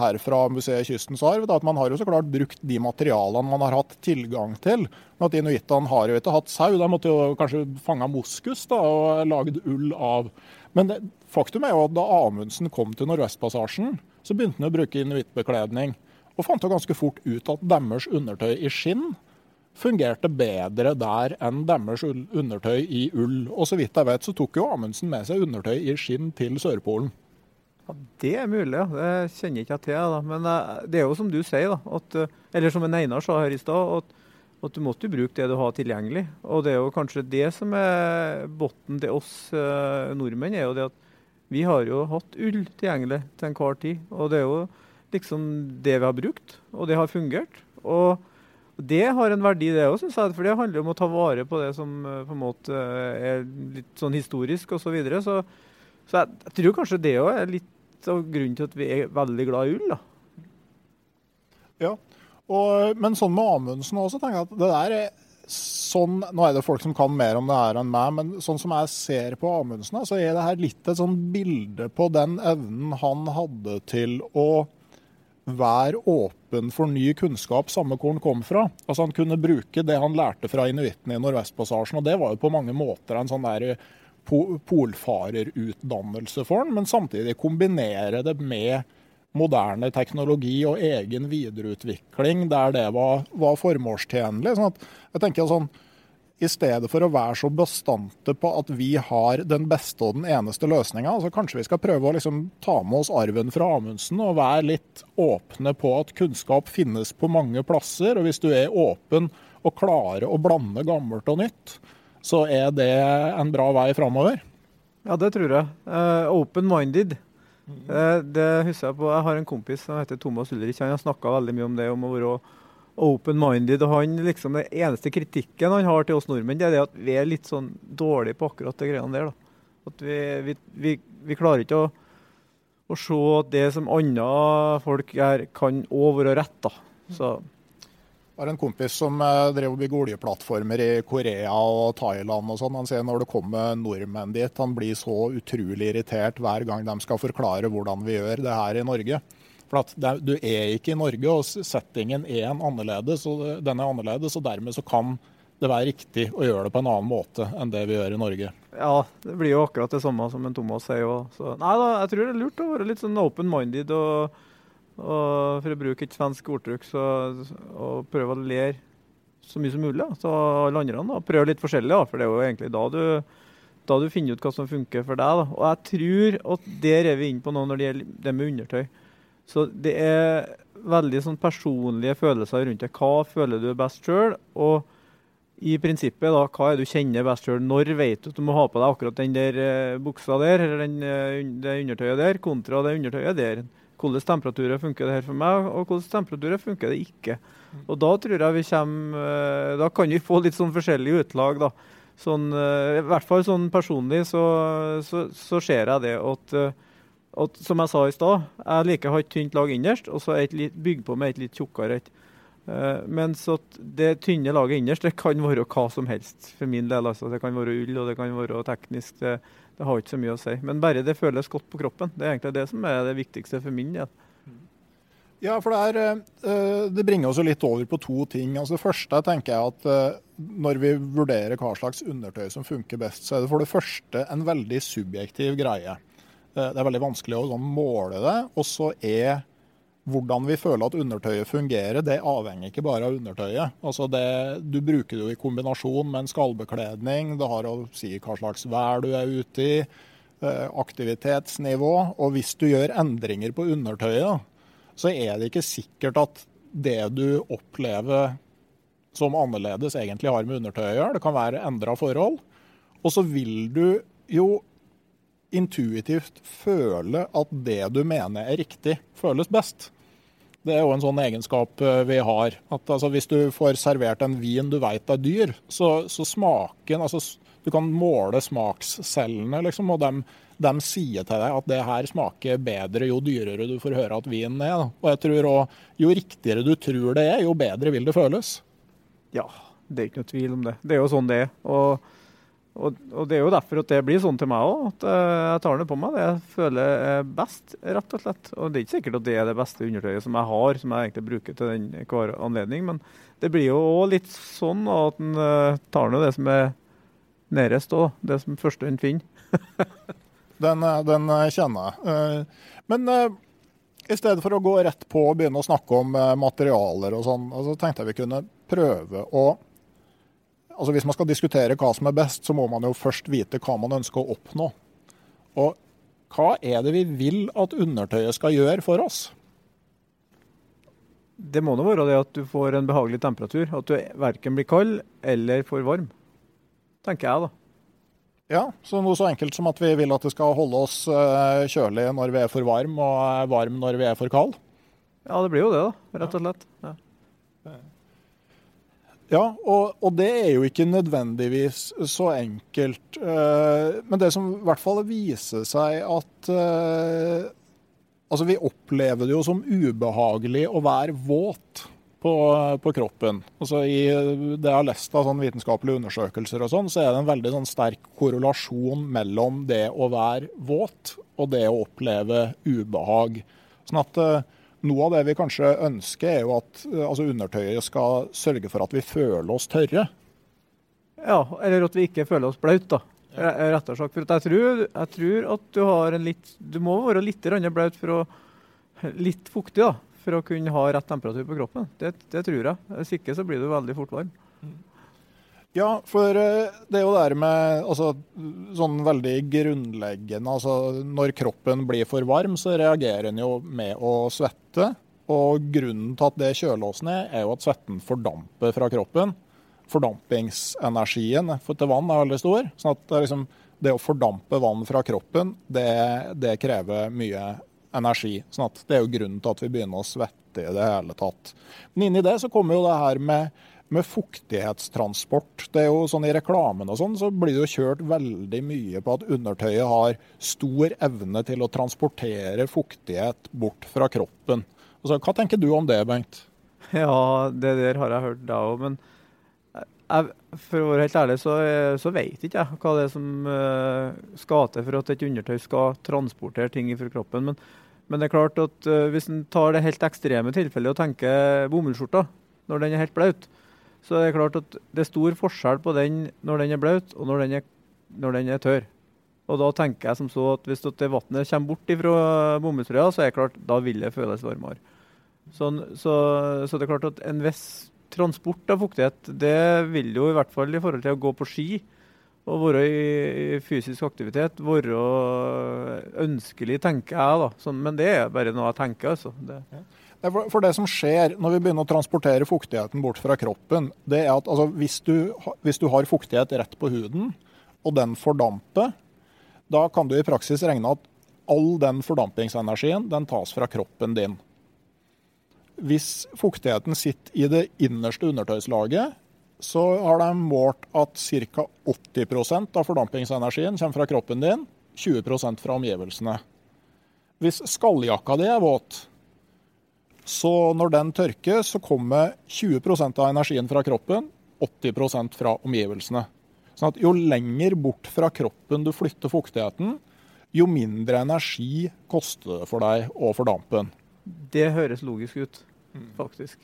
her fra Museet Kystens arv. at Man har jo så klart brukt de materialene man har hatt tilgang til. Men at Inuittene har jo ikke hatt sau. De måtte jo kanskje fange moskus da, og lagd ull av. Men det, faktum er jo at da Amundsen kom til Nordvestpassasjen, så begynte han å bruke inuittbekledning. Og fant jo ganske fort ut at deres undertøy i skinn fungerte bedre der enn deres undertøy i ull. Og så vidt jeg vet, så tok jo Amundsen med seg undertøy i skinn til Sørpolen. Ja, Det er mulig, ja. det kjenner ikke jeg til. Da. Men eh, det er jo som du sier, da, at, eh, eller som en Einar sa her i stad, at, at, du måtte bruke det du har tilgjengelig. Og det er jo kanskje det som er bunnen til oss eh, nordmenn, er jo det at vi har jo hatt ull tilgjengelig til enhver tid. Og det er jo liksom det vi har brukt, og det har fungert. Og det har en verdi, det òg, syns jeg. For det handler om å ta vare på det som eh, på en måte eh, er litt sånn historisk osv. Så, videre. så Så jeg, jeg tror kanskje det òg er litt av grunnen til at vi er veldig glad i ull. da. Ja, og, men sånn med Amundsen også, tenker jeg at det der er sånn, Nå er det folk som kan mer om det her enn meg, men sånn som jeg ser på Amundsen, så er det her litt et sånn bilde på den evnen han hadde til å være åpen for ny kunnskap, samme hvor han kom fra. Altså Han kunne bruke det han lærte fra inuittene i Nordvestpassasjen, og det var jo på mange måter en sånn der polfarerutdannelse for han, men samtidig kombinere det med moderne teknologi og egen videreutvikling der det var, var formålstjenlig. Sånn jeg tenker sånn, i stedet for å være så bastante på at vi har den beste og den eneste løsninga, altså kanskje vi skal prøve å liksom ta med oss arven fra Amundsen og være litt åpne på at kunnskap finnes på mange plasser. Og hvis du er åpen og klarer å blande gammelt og nytt, så er det en bra vei framover. Ja, det tror jeg. Uh, Open-minded. Uh, det husker jeg på. Jeg har en kompis som heter Thomas Ulrich. Han har snakka veldig mye om det, om å være open-minded. og han liksom Det eneste kritikken han har til oss nordmenn, det er det at vi er litt sånn dårlige på akkurat det greiene der. da. At vi, vi, vi, vi klarer ikke å, å, se at det som andre folk gjør, kan òg være rett. da. Så... Har en kompis som eh, drev og bygde oljeplattformer i Korea og Thailand. og sånn. Han sier når det kommer nordmenn dit, han blir så utrolig irritert hver gang de skal forklare hvordan vi gjør det her i Norge. For at det, Du er ikke i Norge, og settingen er en annerledes, og den er annerledes. og Dermed så kan det være riktig å gjøre det på en annen måte enn det vi gjør i Norge. Ja, det blir jo akkurat det samme som en Thomas sier. òg. nei da, jeg tror det er lurt å være litt sånn open-minded og, og, for å bruke et svensk ordtrykk, så, og prøve å lære så mye som mulig da, så alle andre. Da. Prøve litt forskjellig, da, for det er jo egentlig da du, da du finner ut hva som funker for deg. Da. Og jeg tror at der er vi inne på nå når det gjelder det med undertøy. Så det er veldig sånn personlige følelser rundt det. Hva føler du best sjøl? Og i prinsippet, da, hva er det du kjenner best sjøl? Når vet du at du må ha på deg akkurat den der uh, buksa der, eller den, uh, det undertøyet der, kontra det undertøyet der? Hvilke temperaturer funker det her for meg, og hvilke temperaturer funker det ikke? Og Da tror jeg vi kommer, uh, da kan vi få litt sånn forskjellige utlag. da. Sånn, I hvert fall sånn personlig så, så, så ser jeg det at at som jeg sa i stad, jeg liker å ha et tynt lag innerst, og så bygge på med et litt tjukkere et. Uh, mens at det tynne laget innerst det kan være hva som helst for min del. altså. Det kan være ull og det kan være teknisk. Det, det, har ikke så mye å si. Men bare det føles godt på kroppen. Det er egentlig det som er det viktigste for min del. Ja, for det, er, uh, det bringer oss litt over på to ting. Altså, det første tenker jeg at uh, når vi vurderer hva slags undertøy som funker best, så er det for det første en veldig subjektiv greie. Eh, det er veldig vanskelig å sånn måle det. Og så er hvordan vi føler at undertøyet fungerer, det avhenger ikke bare av undertøyet. Altså det, du bruker det jo i kombinasjon med en skallbekledning. Det har å si hva slags vær du er ute i, eh, aktivitetsnivå. Og hvis du gjør endringer på undertøyet, så er det ikke sikkert at det du opplever som annerledes egentlig har med undertøyet å gjøre. Det kan være endra forhold. Og så vil du jo intuitivt føle at det du mener er riktig, føles best. Det er jo en sånn egenskap eh, vi har. At altså, Hvis du får servert en vin du vet er dyr, så, så smaken altså, Du kan måle smakscellene, liksom, og dem, dem sier til deg at det her smaker bedre jo dyrere du får høre at vinen er. Og jeg tror også, Jo riktigere du tror det er, jo bedre vil det føles. Ja, det er ikke noe tvil om det. Det er jo sånn det er. Og og, og, Det er jo derfor at det blir sånn til meg òg, at eh, jeg tar det på meg. Det jeg føler er best, rett og slett. Og Det er ikke sikkert at det er det beste undertøyet som jeg har, som jeg egentlig bruker til den hver anledning. Men det blir jo òg litt sånn at en uh, tar nå det som er nærest òg. Det som første en finner. den, eh, den, kjenner jeg. Men i stedet for å gå rett på og begynne å snakke om materialer og sånn, så altså tenkte jeg vi kunne prøve å Altså Hvis man skal diskutere hva som er best, så må man jo først vite hva man ønsker å oppnå. Og hva er det vi vil at undertøyet skal gjøre for oss? Det må nå være det at du får en behagelig temperatur. At du verken blir kald eller for varm. Tenker jeg, da. Ja, så noe så enkelt som at vi vil at det skal holde oss eh, kjølig når vi er for varm, og varm når vi er for kald? Ja, det blir jo det, da, rett og slett. Ja. Ja, og, og, det er jo ikke nødvendigvis så enkelt. Uh, men det som i hvert fall viser seg at uh, Altså, vi opplever det jo som ubehagelig å være våt på, på kroppen. Altså, I det jeg har lest av sånn vitenskapelige undersøkelser, og sånn, så er det en veldig sånn sterk korrelasjon mellom det å være våt og det å oppleve ubehag. Sånn at uh, noe av det vi kanskje ønsker, er jo at eh, altså undertøyet skal sørge for at vi føler oss tørre. Ja, eller at vi ikke føler oss blaut, da. Rett og slett. For jeg tror, jeg tror, at du har en litt Du må være litt blaut for å Litt fuktig, da. For å kunne ha rett temperatur på kroppen. Det, det tror jeg. Hvis ikke så blir du veldig fort varm. Ja, for eh, det er jo det med altså, sånn veldig grunnleggende altså Når kroppen blir for varm, så reagerer den jo med å svette. Og grunnen til at det kjøles ned, er jo at svetten fordamper fra kroppen. Fordampingsenergien til vann er veldig stor. sånn at det, liksom, det å fordampe vann fra kroppen, det, det krever mye energi. sånn at det er jo grunnen til at vi begynner å svette i det hele tatt. Men inni det så kommer jo det her med med fuktighetstransport. Det er jo sånn I reklamen og sånn så blir det jo kjørt veldig mye på at undertøyet har stor evne til å transportere fuktighet bort fra kroppen. Altså, hva tenker du om det, Bengt? Ja, det der har jeg hørt da òg. Men jeg, for å være helt ærlig, så, så vet ikke jeg hva det er som uh, skal til for at et undertøy skal transportere ting fra kroppen. Men, men, det er klart at uh, hvis en tar det helt ekstreme tilfellet og tenker bomullsskjorta når den er helt blaut, så det er klart at det er stor forskjell på den når den er blaut, og når den er, når den er tørr. Og da tenker jeg som så at hvis det vannet kommer bort fra bomullstrøya, så er det klart, da vil det føles varmere. Sånn, så, så, det er klart at en viss transport av fuktighet, det vil jo i hvert fall i forhold til å gå på ski og være i, i fysisk aktivitet, være ønskelig, tenker jeg. da. Sånn, men det er bare noe jeg tenker, altså. Det. Ja. For det som skjer når vi begynner å transportere fuktigheten bort fra kroppen, det er at altså, hvis, du, hvis, du, har fuktighet rett på huden, og den fordamper, da kan du i praksis regne at all den fordampingsenergien den tas fra kroppen din. Hvis fuktigheten sitter i det innerste undertøyslaget, så har de målt at ca. 80% av fordampingsenergien kommer fra kroppen din, 20 fra omgivelsene. Hvis skalljakka di er våt, så når den tørker, så kommer 20% av energien fra kroppen, 80% fra omgivelsene. Sånn at jo lenger bort fra kroppen du flytter fuktigheten, jo mindre energi koster det for deg og for dampen. Det høres logisk ut, faktisk.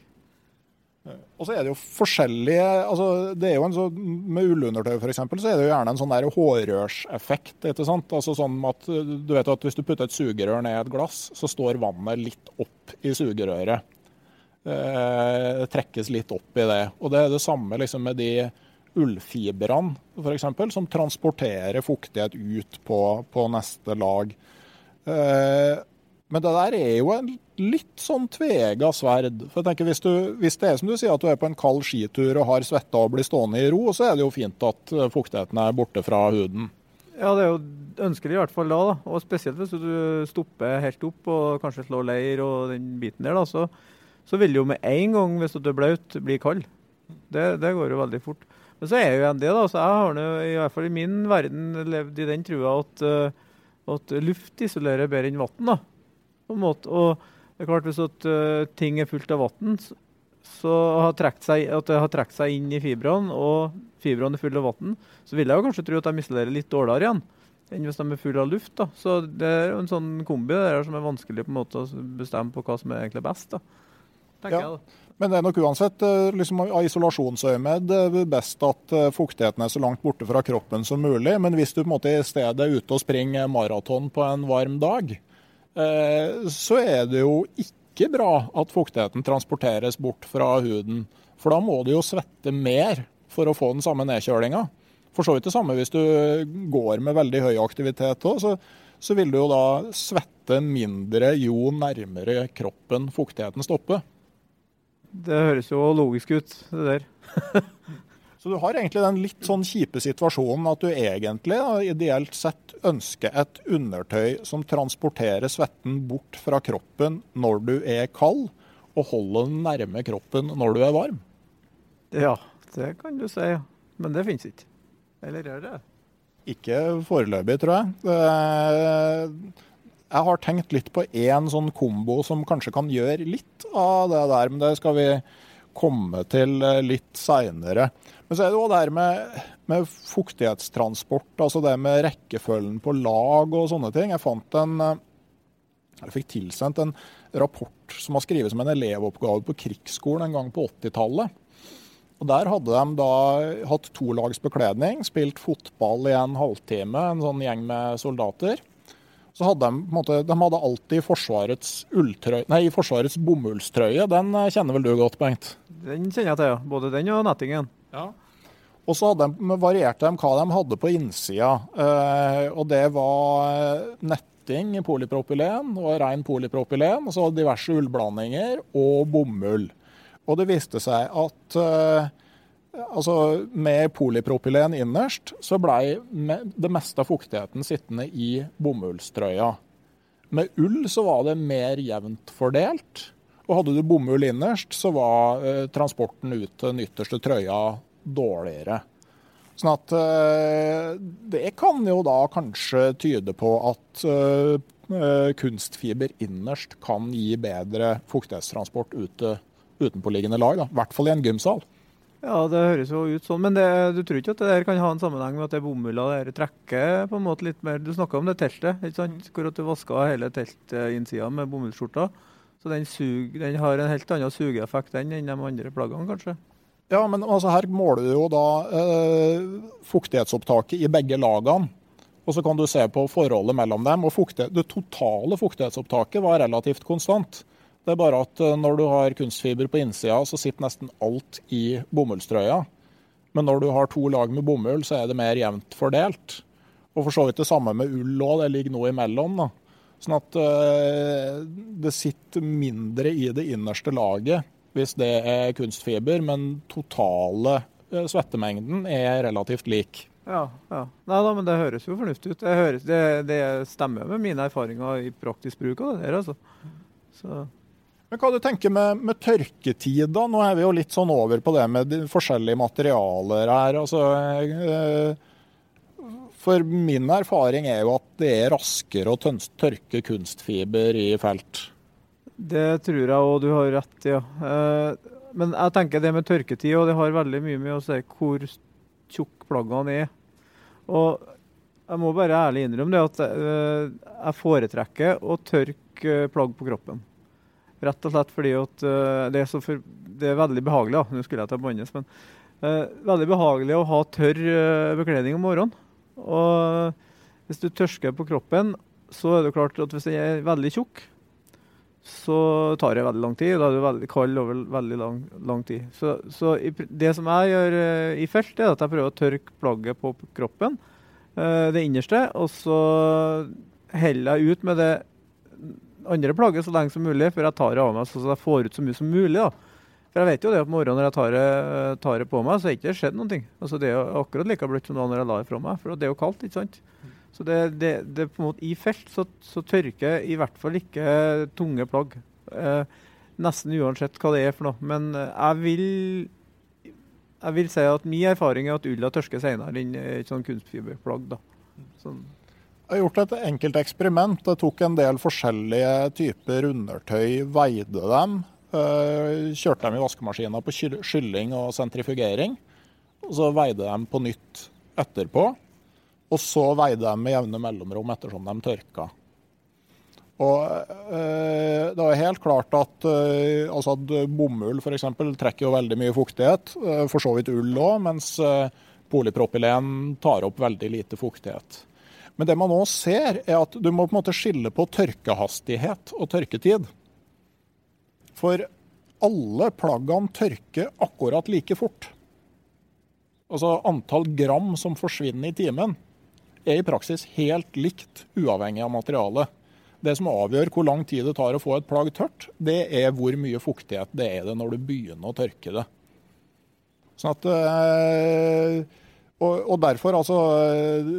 Og så er det jo forskjellige altså det er jo en så, Med ullundertøy f.eks. så er det jo gjerne en sånn der hårrørseffekt. ikke sant? Altså sånn at du vet at Hvis du putter et sugerør ned i et glass, så står vannet litt opp i sugerøret. Eh, trekkes litt opp i det. Og Det er det samme liksom med de ullfibrene f.eks., som transporterer fuktighet ut på, på neste lag. Eh, Men det der er jo en litt sånn tvega sverd. For jeg tenker hvis, du, hvis, det er som du sier at du er på en kald skitur og har svetta og blir stående i ro, så er det jo fint at eh, fuktigheten er borte fra huden. Ja, det er jo ønskelig i hvert fall da. da. Og spesielt hvis du stopper helt opp og kanskje slår leir og den biten der, da, så, så vil det jo med en gang, hvis du er blaut, bli kald. Det, det, går jo veldig fort. Men så er jo en det, da. Så jeg har nå i hvert fall i min verden levd i den trua at, eh, at luft isolerer bedre enn vann på en måte. Og det er klart Hvis at, uh, ting er fullt av vann, så har seg, at det har trukket seg inn i fibrene, og fibrene er fulle av vann, så vil jeg jo kanskje tro at de isolerer litt dårligere igjen enn hvis de er fulle av luft. da. Så det er en sånn kombi der som er vanskelig på en måte å bestemme på hva som er egentlig best. da. Tenker ja. jeg da. Men det er nok uansett eh, liksom, av isolasjonsøyemed best at eh, fuktigheten er så langt borte fra kroppen som mulig. Men hvis du på en måte i stedet er ute og springer maraton på en varm dag, Eh, så er det jo ikke bra at fuktigheten transporteres bort fra huden. For da må du jo svette mer for å få den samme nedkjølinga. For så vidt det samme hvis du går med veldig høy aktivitet òg, så, så, vil du jo da svette mindre jo nærmere kroppen fuktigheten stopper. Det høres jo logisk ut, det der. Så du har egentlig den litt sånn kjipe situasjonen at du egentlig ideelt sett ønsker et undertøy som transporterer svetten bort fra kroppen når du er kald, og holder den nærme kroppen når du er varm. Ja, det kan du si. Men det finnes ikke. Eller gjør det? Ikke foreløpig, tror jeg. Jeg har tenkt litt på én sånn kombo som kanskje kan gjøre litt av det der, men det skal vi komme til litt seinere. Men så er det òg det her med, med, fuktighetstransport, altså det med rekkefølgen på lag og sånne ting. Jeg fant en eh, jeg fikk tilsendt en rapport som var skrevet som en elevoppgave på krigsskolen en gang på 80-tallet. Og Der hadde de da hatt tolagsbekledning, bekledning, spilt fotball i en halvtime, en sånn gjeng med soldater. Så hadde de, på en måte, de hadde alltid Forsvarets, nei, Forsvarets bomullstrøye. Den eh, kjenner vel du godt, Bengt? Den kjenner jeg til, ja. Både den og nettingen. Ja. Og så varierte de hva de hadde på innsida. Eh, og det var eh, netting i polypropylen og ren polypropylen. Og så diverse ullblandinger og bomull. Og det viste seg at eh, altså med polypropylen innerst, så blei det meste av fuktigheten sittende i bomullstrøya. Med ull så var det mer jevnt fordelt. Og hadde du bomull innerst, så var eh, transporten ut til den ytterste trøya dårligere. Sånn at eh, det kan jo da kanskje tyde på at eh, kunstfiber innerst kan gi bedre fuktighetstransport ute utenpåliggende lag. I hvert fall i en gymsal. Ja, det høres jo ut sånn. Men det, du tror ikke at det der kan ha en sammenheng med at det bomulla der trekker på en måte litt mer Du snakka om det teltet, ikke sant? hvor at du vaska hele teltinnsida med bomullsskjorta. Så den, sug, den, har en helt annen sugeeffekt enn de andre plaggene, kanskje? Ja, men altså her måler du jo da eh, fuktighetsopptaket i begge lagene. Og så kan du se på forholdet mellom dem. og Det totale fuktighetsopptaket var relativt konstant. Det er bare at eh, når du har kunstfiber på innsida, så sitter nesten alt i bomullstrøya. Men når du har to lag med bomull, så er det mer jevnt fordelt. Og for så vidt det samme med ull òg, det ligger noe imellom. da. Sånn at uh, det sitter mindre i det innerste laget hvis det er kunstfiber, men totale eh, svettemengden er relativt lik. Ja, ja. Nei da, men det høres jo fornuftig ut. Det, høres, det, det stemmer med mine erfaringer i praktisk bruk av det der, altså. Så. Men Hva du tenker med, med tørketid, da? Nå er vi jo litt sånn over på det med de forskjellige materialer her. altså... Eh, for min erfaring er jo at det er raskere å tørke kunstfiber i felt. Det tror jeg òg du har rett i. Ja. Eh, men jeg tenker det med tørketid, og det har veldig mye med å si hvor tjukk plaggene er. Og jeg må bare ærlig innrømme det at eh, jeg foretrekker å tørke plagg på kroppen. Rett og slett fordi at eh, det er, for, det er veldig behagelig. Ja. Nå skulle jeg ta bannes, men veldig behagelig å ha tørr bekledning om morgenen. Og hvis du tørsker på kroppen, så er det klart at hvis jeg er veldig tjukk, så tar det veldig lang tid. Da er du veldig kald over veldig lang, lang tid. Så, så i, det som jeg gjør uh, i felt, er at jeg prøver å tørke plagget på kroppen, uh, det innerste, og så heller jeg ut med det andre plagget så lenge som mulig, før jeg tar det av meg så jeg får ut så mye som mulig. da. For jeg vet jo det at på morgenen når jeg tar det, tar det på meg, så har ikke skjedd noen ting. Altså Det er jo akkurat like bløtt som var når jeg la det fra meg, for det er jo kaldt. ikke sant? Så det, det, det på en måte I felt så, så tørker i hvert fall ikke tunge plagg. Eh, nesten uansett hva det er for noe. Men eh, jeg vil, jeg vil si at min erfaring er at ulla tørker senere enn et sånn kunstfiberplagg. da. Sånn. Jeg har gjort et enkelt eksperiment. Jeg tok en del forskjellige typer undertøy, veide dem. Øh, Kjørte dem i vaskemaskina på skylling og sentrifugering. Og så veide dem på nytt etterpå. Og så veide dem med jevne mellomrom ettersom de tørka. Og øh, det er helt klart at, øh, altså at bomull f.eks. trekker jo veldig mye fuktighet. For så vidt ull òg, mens polypropylen tar opp veldig lite fuktighet. Men det man nå ser, er at du må på en måte skille på tørkehastighet og tørketid. For alle plaggene tørker akkurat like fort. Altså antall gram som forsvinner i timen, er i praksis helt likt, uavhengig av materialet. Det som avgjør hvor lang tid det tar å få et plagg tørt, det er hvor mye fuktighet det er det når du begynner å tørke det. Sånn at og, og derfor, altså,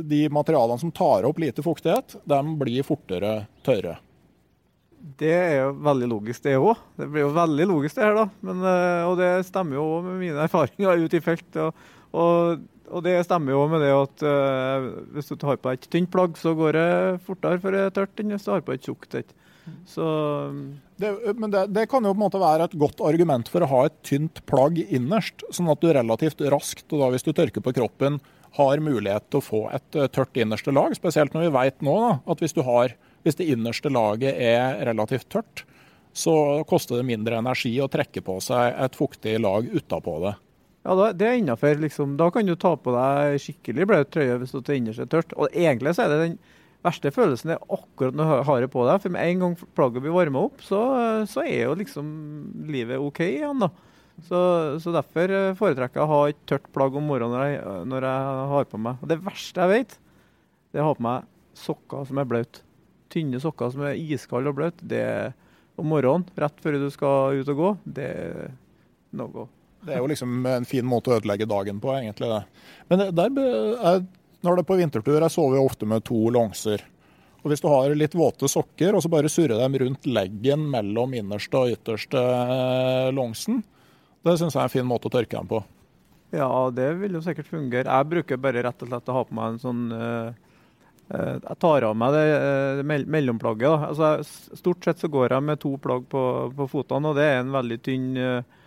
de materialene som tar opp lite fuktighet, de blir fortere tørre. Det er jo veldig logisk, det òg. Det blir jo veldig logisk, det her, da. Men, eh, og det stemmer jo også med mine erfaringer ute i felt. Og, og, og det stemmer jo med det at uh, hvis du tar på et tynt plagg, så går det fortere for det er tørt enn hvis du har på et tjukt et. Så Det, men det, det kan jo på en måte være et godt argument for å ha et tynt plagg innerst, sånn at du relativt raskt, og da hvis du tørker på kroppen, har mulighet til å få et eh, tørt innerste lag. Spesielt når vi vet nå da, at hvis, du har, hvis det innerste laget er relativt tørt, så koster det mindre energi å trekke på seg et fuktig lag utapå det. ja, det er innafor. Liksom. Da kan du ta på deg skikkelig blaut trøye hvis det innerste er tørt. Og egentlig så er det den verste følelsen er akkurat når du har det på deg. For med en gang plagget blir varma opp, så, så er jo liksom livet OK igjen, da. Så, så derfor eh, foretrekker jeg å ha et tørt plagg om morgenen når jeg, når jeg har på meg. Og det verste jeg vet, det er å ha på meg sokker som er blaute. Tynne sokker som er iskalde og bløte Det om morgenen, rett før du skal ut og gå, det er no go. Det er jo liksom en fin måte å ødelegge dagen på, egentlig. det. Men der, jeg, når det er på vintertur, jeg sover jo ofte med to longser. Og Hvis du har litt våte sokker og så bare surrer dem rundt leggen mellom innerste og ytterste eh, longsen, det syns jeg er en fin måte å tørke dem på. Ja, det vil jo sikkert fungere. Jeg bruker bare rett og slett å ha på meg en sånn eh, Jeg tar av meg det, eh, mellomplagget. Altså, stort sett så går jeg med to plagg på, på fotene, og det er en veldig tynn eh,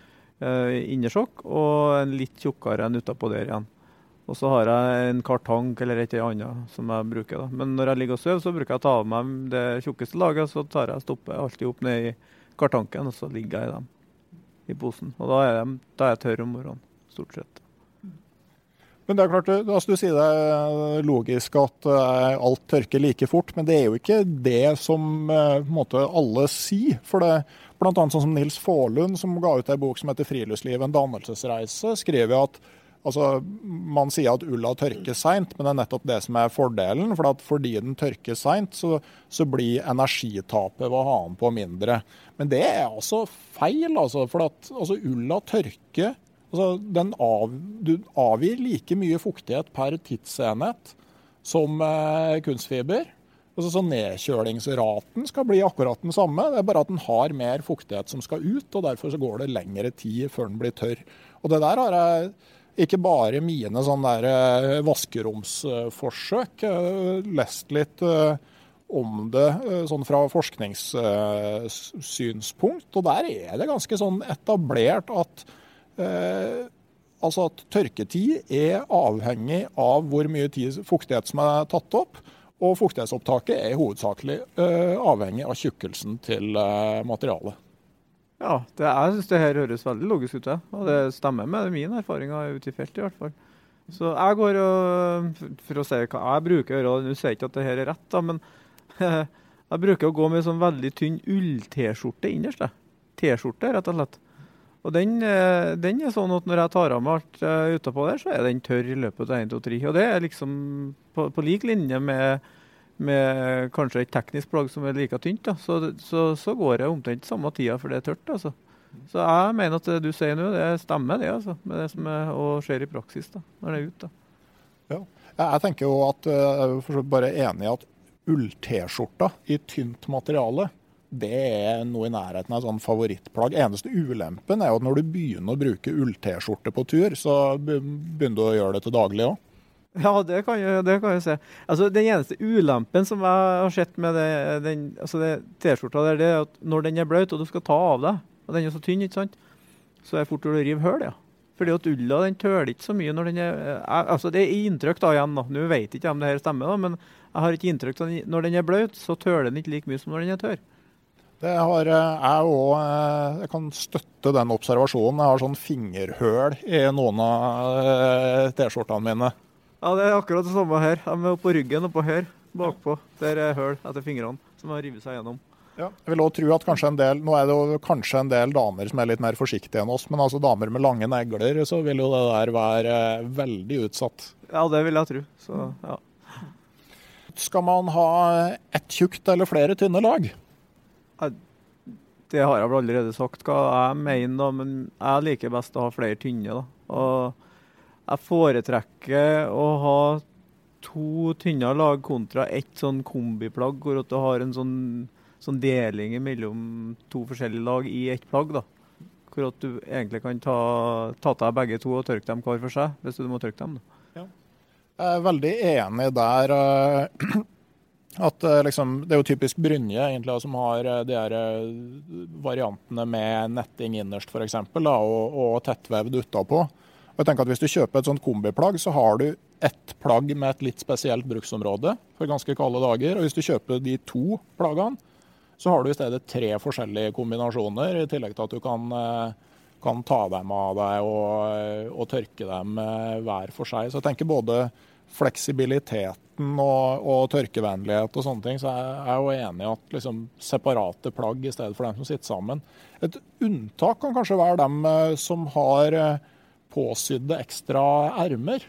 eh, innersokk og en litt tjukkere enn utapå der igjen. Og så har jeg en kartank eller et eller annet som jeg bruker. da. Men når jeg ligger og sover, så bruker jeg å ta av meg det tjukkeste laget, så tar jeg stopper alltid opp ned i kartanken, og så ligger jeg i dem i posen. Og da er, jeg, da er jeg tørr om morgenen, stort sett. Men det er klart, du- altså du sier det er logisk at eh, alt tørker like fort, men det er jo ikke det som eh, måte alle sier. For det, annet sånn som Nils Faarlund, som ga ut ei bok som heter 'Friluftsliv en dannelsesreise', skriver at altså, man sier at ulla tørker seint, men det er nettopp det som er fordelen. For at fordi den tørker seint, så, så blir energitapet ved å ha den på mindre. Men det er altså feil, altså. For at altså, ulla tørker Altså, den av, du avgir like mye fuktighet per tidsenhet som eh, kunstfiber. Altså, så Nedkjølingsraten skal bli akkurat den samme, det er bare at den har mer fuktighet som skal ut. og Derfor så går det lengre tid før den blir tørr. Og Det der har jeg ikke bare mine sånne der, eh, vaskeromsforsøk lest litt eh, om det eh, sånn fra forskningssynspunkt. Og der er det ganske sånn etablert at altså at tørketid er avhengig av hvor mye tid, fuktighet som er tatt opp. Og fuktighetsopptaket er hovedsakelig eh, avhengig av tjukkelsen til eh, materialet. Ja, det, jeg syns det her høres veldig logisk ut. Og det stemmer med min erfaring ute i feltet, i hvert fall. Så jeg går og For å si hva jeg bruker å nå sier jeg ikke at det her er rett, da, men jeg bruker å gå med sånn veldig tynn ull-T-skjorte innerst. T-skjorte, rett og slett. Og den, eh, den er sånn at når jeg tar av meg alt uh, utapå der, så er den tørr i løpet av 1, 2, 3. Og det er liksom på, på lik linje med, med kanskje et teknisk plagg som er like tynt, så, så, så, går det omtrent samme tida for det er tørt. altså. Så jeg mener at det du sier nå, det stemmer det, altså, med det som er, og skjer i praksis da, når det er ute. Ja. Jeg tenker jo at jeg er bare enig i at ull-T-skjorta i tynt materiale det er noe i nærheten av sånn favorittplagg. Eneste ulempen er jo at når du begynner å bruke ull-T-skjorte på tur, så begynner du å gjøre det til daglig òg. Ja, det kan jeg, det kan jeg se. Altså, Den eneste ulempen som jeg har sett med det, den, altså T-skjorta, der, det er at når den er bløt og du skal ta av deg, og den er så tynn, ikke sant, så er det fort å rive hull. Ja. Fordi at ulla den tøler ikke så mye når den er altså Det er inntrykk da igjen. da, Nå vet jeg ikke om det her stemmer, da, men jeg har ikke inntrykk av når den er bløt, så tøler den ikke like mye som når den er tørr. Det har jeg òg. Jeg kan støtte den observasjonen. Jeg har sånn fingerhøl i noen av eh, T-skjortene mine. Ja, det er akkurat det samme her. De er på ryggen oppå her, bakpå. Der er høl etter fingrene som har revet seg gjennom. Ja. Jeg vil også tro at kanskje en del, Nå er det jo kanskje en del damer som er litt mer forsiktige enn oss, men altså damer med lange negler, så vil jo det der være veldig utsatt. Ja, det vil jeg tro. Så, ja. Skal man ha ett tjukt eller flere tynne lag? Det har jeg vel allerede sagt hva jeg mener, da, men jeg liker best å ha flere tynne. da. Og jeg foretrekker å ha to tynne lag kontra ett sånn kombiplagg, hvor du har en sånn, sånn deling mellom to forskjellige lag i ett plagg. da. Hvor at du egentlig kan ta, ta til deg begge to og tørke dem hver for seg, hvis du må tørke dem. da. Jeg er veldig enig der. Eh, at eh, liksom, Det er jo typisk Brynje egentlig, som har eh, de her variantene med netting innerst f.eks. Og, og tettvevd utapå. Og jeg tenker at Hvis du kjøper et sånt kombiplagg, så har du ett plagg med et litt spesielt bruksområde for ganske kalde dager. Og hvis du kjøper de to plaggene, så har du i stedet tre forskjellige kombinasjoner, i tillegg til at du kan, kan ta dem av deg og, og tørke dem hver for seg. Så jeg tenker både fleksibiliteten og, og, tørkevennlighet og sånne ting, så jeg er jo enig i at liksom, separate plagg i stedet for dem som sitter sammen. Et unntak kan kanskje være dem som har påsydde ekstra ermer.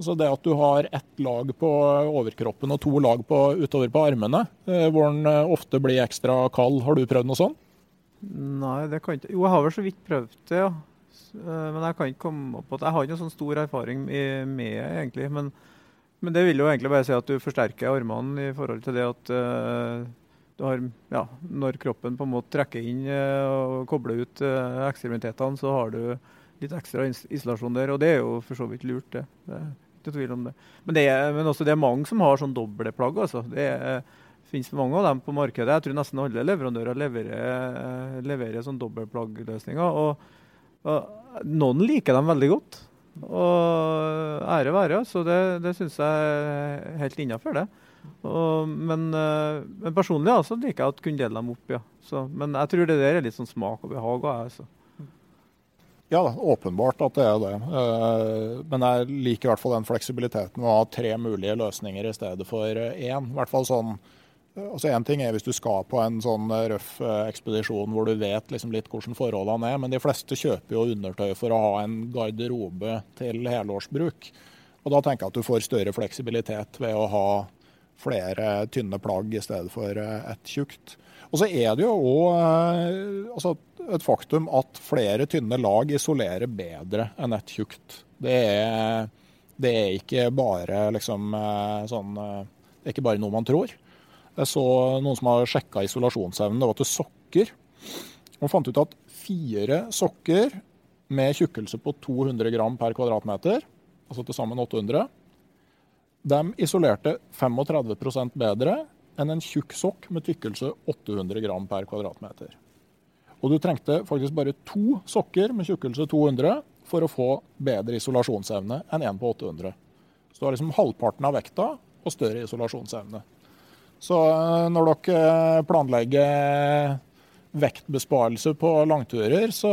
Altså det at du har ett lag på overkroppen og to lag på, utover på armene, hvor den ofte blir ekstra kald. Har du prøvd noe sånt? Nei, det kan ikke Jo, jeg har vel så vidt prøvd det, ja. Men jeg kan ikke komme opp på at Jeg har ikke sånn stor erfaring med det, egentlig. Men, men, det vil jo egentlig bare si at du forsterker armene i forhold til det at uh, du har Ja, når kroppen på en måte trekker inn uh, og kobler ut uh, ekstremitetene, så har du litt ekstra isolasjon der. Og det er jo for så vidt lurt, det. det ikke tvil om det. Men, det er, men også det er mange som har sånn doble plagg, altså. Det er, finnes mange av dem på markedet. Jeg tror nesten alle leverandører leverer, leverer sånn dobbeltplaggløsninger. Og, og noen liker dem veldig godt. Og ære være, så det, det syns jeg er helt innafor, det. Og, men, men, personlig altså, liker jeg å kunne dele dem opp, ja. Så, men jeg tror det der er litt sånn smak og behag. Altså. Ja, åpenbart at det er det. Men jeg liker i hvert fall den fleksibiliteten å ha tre mulige løsninger i stedet for én. I hvert fall sånn Altså Én ting er hvis du skal på en sånn røff ekspedisjon hvor du vet liksom litt hvordan forholdene er, men de fleste kjøper jo undertøy for å ha en garderobe til helårsbruk. Og Da tenker jeg at du får større fleksibilitet ved å ha flere tynne plagg i stedet for et tjukt. Og så er det jo òg altså et faktum at flere tynne lag isolerer bedre enn et tjukt. Det er, det er ikke bare liksom sånn Det er ikke bare noe man tror. Jeg så noen som har sjekka isolasjonsevnen. Det var til sokker. Man fant ut at fire sokker med tjukkelse på 200 gram per kvadratmeter, altså til sammen 800, de isolerte 35% bedre enn en tjukk sokk med tykkelse 800 gram per kvadratmeter. Og du trengte faktisk bare to sokker med tjukkelse 200 for å få bedre isolasjonsevne enn en på 800. Så du har liksom halvparten av vekta og større isolasjonsevne. Så eh, når dere planlegger vektbesparelse på langturer, så,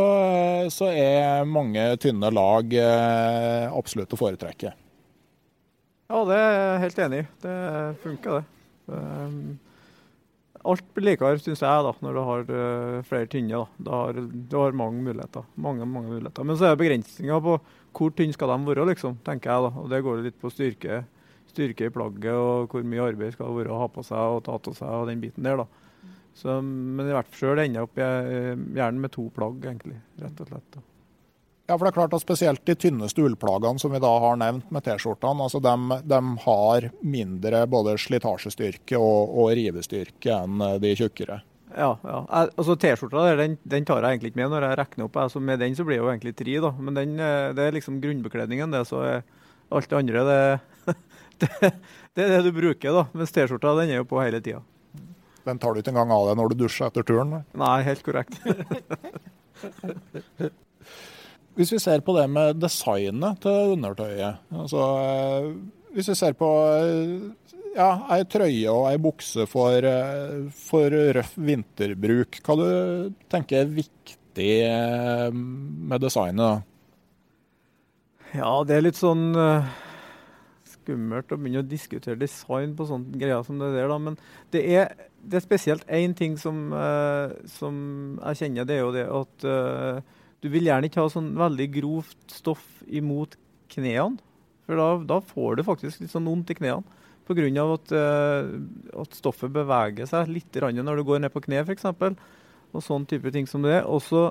så er mange tynne lag eh, absolutt å foretrekke. Ja, det er jeg helt enig i. Det funker, det. Alt blir likere, syns jeg, da, når du har flere tynne. Da. Har, du har mange muligheter. Mange, mange muligheter. Men så er det begrensninger på hvor tynne skal de være, liksom, tenker jeg. da. Og Det går litt på styrke, styrke i plagget og hvor mye arbeid skal være å ha på seg og ta av seg og den biten der. da. Så, men i hvert fall sjøl ender jeg opp gjerne med to plagg, egentlig, rett og slett. da. Ja, for det er klart at Spesielt de tynneste ullplaggene som vi da har nevnt med T-skjortene, altså de, de, har mindre både slitasjestyrke og, og rivestyrke enn de tjukkere. Ja, ja. altså T-skjorta den, den, tar jeg egentlig ikke med når jeg regner opp. Altså, med den så blir det jo egentlig tre, da. Men den, eh, det er liksom grunnbekledningen. det, så Alt det andre det, det, det, er det du bruker, da. Mens T-skjorta den er jo på hele tida. Den tar du ikke engang av deg når du dusjer etter turen? Nei, helt korrekt. Hvis vi ser på det med designet til undertøyet altså, eh, Hvis vi ser på eh, ja, ei trøye og ei bukse for, eh, for, røff vinterbruk, hva du tenker er viktig med designet? da? Ja, det er litt sånn skummelt å begynne å diskutere design på sånne greier som det der, da. Men det er, det er spesielt én ting som, som, jeg kjenner, det er jo det at du vil gjerne ikke ha sånn veldig grovt stoff imot knærne. For da, da, får du faktisk litt sånn vondt i knærne. Pga. At, uh, at stoffet beveger seg litt når du går ned på kne, f.eks. Og sånn type ting som det. Også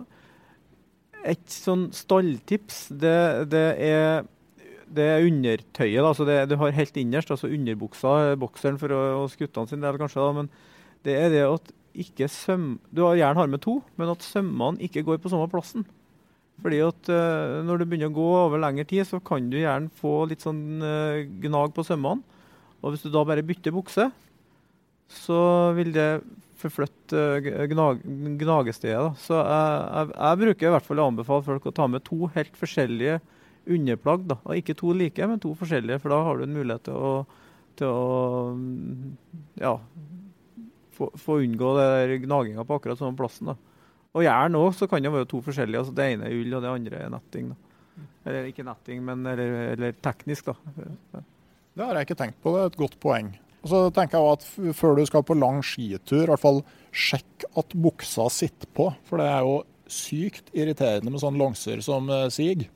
et sånn stalltips, det, det, er, det er undertøyet. Da. Altså det, du har helt innerst, altså underbuksa, bokseren for å, guttene sin del, kanskje. Da. Men det er det at ikke søm... Du har gjerne har med to, men at sømmene ikke går på samme plassen. Fordi at uh, Når du begynner å gå over lengre tid, så kan du gjerne få litt sånn uh, gnag på sømmene. Og hvis du da bare bytter bukse, så vil det forflytte uh, gnag, gnagestedet. Så jeg, jeg, jeg, bruker i hvert fall å anbefale folk å ta med to helt forskjellige underplagg. Da. Og ikke to like, men to forskjellige, for da har du en mulighet til å, til å ja, få, få unngå gnaginga på akkurat samme plassen. da. Og jern òg, så kan det være to forskjellige. altså Det ene er ull, og det andre er netting. da. Eller ikke netting, men eller, eller teknisk, da. Det har jeg ikke tenkt på, det er et godt poeng. Og så tenker jeg at Før du skal på lang skitur, i hvert fall sjekk at buksa sitter på. For det er jo sykt irriterende med sånne langsyr som uh, siger.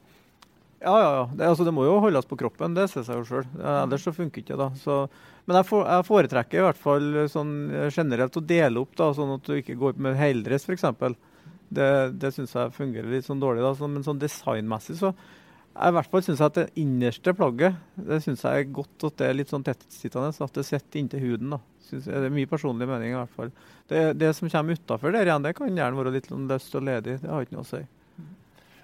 Ja, ja. ja. Det, altså, det, må jo holdes på kroppen, det ser seg jo sjøl. Ellers så funker ikke det. da. Så men jeg, for, jeg, foretrekker i hvert fall sånn generelt å dele opp, da, sånn at du ikke går med heldress f.eks. Det, det syns jeg fungerer litt sånn dårlig. Da. Så, men sånn designmessig så jeg i hvert fall synes jeg at det innerste plagget det synes jeg er godt at det er litt sånn tettsittende. At det sitter inntil huden. da. Jeg, det er mye personlig mening i hvert fall. Det, det som kommer utafor der igjen, det kan gjerne være litt sånn løst og ledig. Det har ikke noe å si.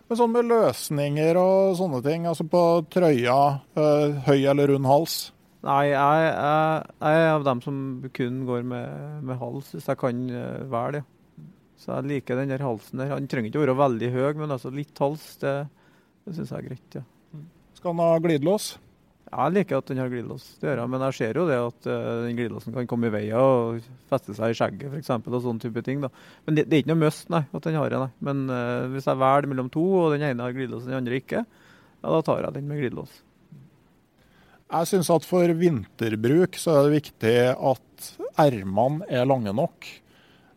Men sånn med løsninger og sånne ting, altså på trøya, øh, høy eller rund hals? Nei, jeg, jeg, jeg, er av dem som kun går med, med hals, hvis jeg kan uh, velge det. Så jeg liker den der halsen der. Han trenger ikke å være veldig høy, men altså litt hals, det, det syns jeg er greit. ja. Skal han ha glidelås? Jeg liker at den har glidelås. Det gjør jeg, men jeg ser jo det at uh, den glidelåsen kan komme i veien og feste seg i skjegget f.eks. og sånne type ting. da. Men det, det, er ikke noe must nei, at den har det. nei. Men uh, hvis jeg velger mellom to, og den ene har glidelås og den andre ikke, ja, da tar jeg den med glidelås. Jeg syns at for vinterbruk så er det viktig at ermene er lange nok.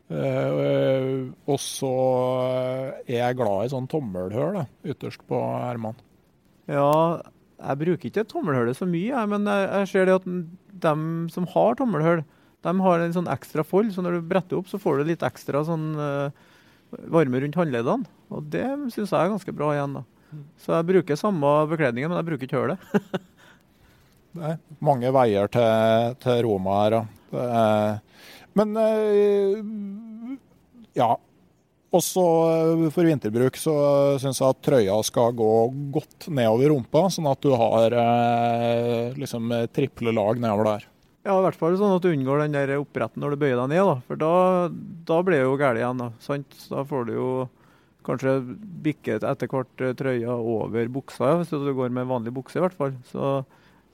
Uh, og så er jeg glad i sånn tommelhull ytterst på ermene. Ja, jeg bruker ikke tommelhullet så mye, jeg, men jeg, jeg, ser det at de som har tommelhull, de har en sånn ekstra fold. Så når du bretter opp, så får du litt ekstra sånn uh, varme rundt håndleddene. Og det syns jeg er ganske bra igjen. da. Så jeg bruker samme bekledningen, men jeg bruker ikke. Det er mange veier til, til Roma her. men eh, ja. Også så for vinterbruk så syns jeg at trøya skal gå godt nedover rumpa, sånn at du har eh, liksom triple lag nedover der. Ja, i hvert fall sånn at du unngår den der oppretten når du bøyer deg ned. da. For da, da blir det jo galt igjen. Da sant? Da får du jo kanskje bikket etter hvert trøya over buksa, hvis du går med vanlig bukse i hvert fall. Så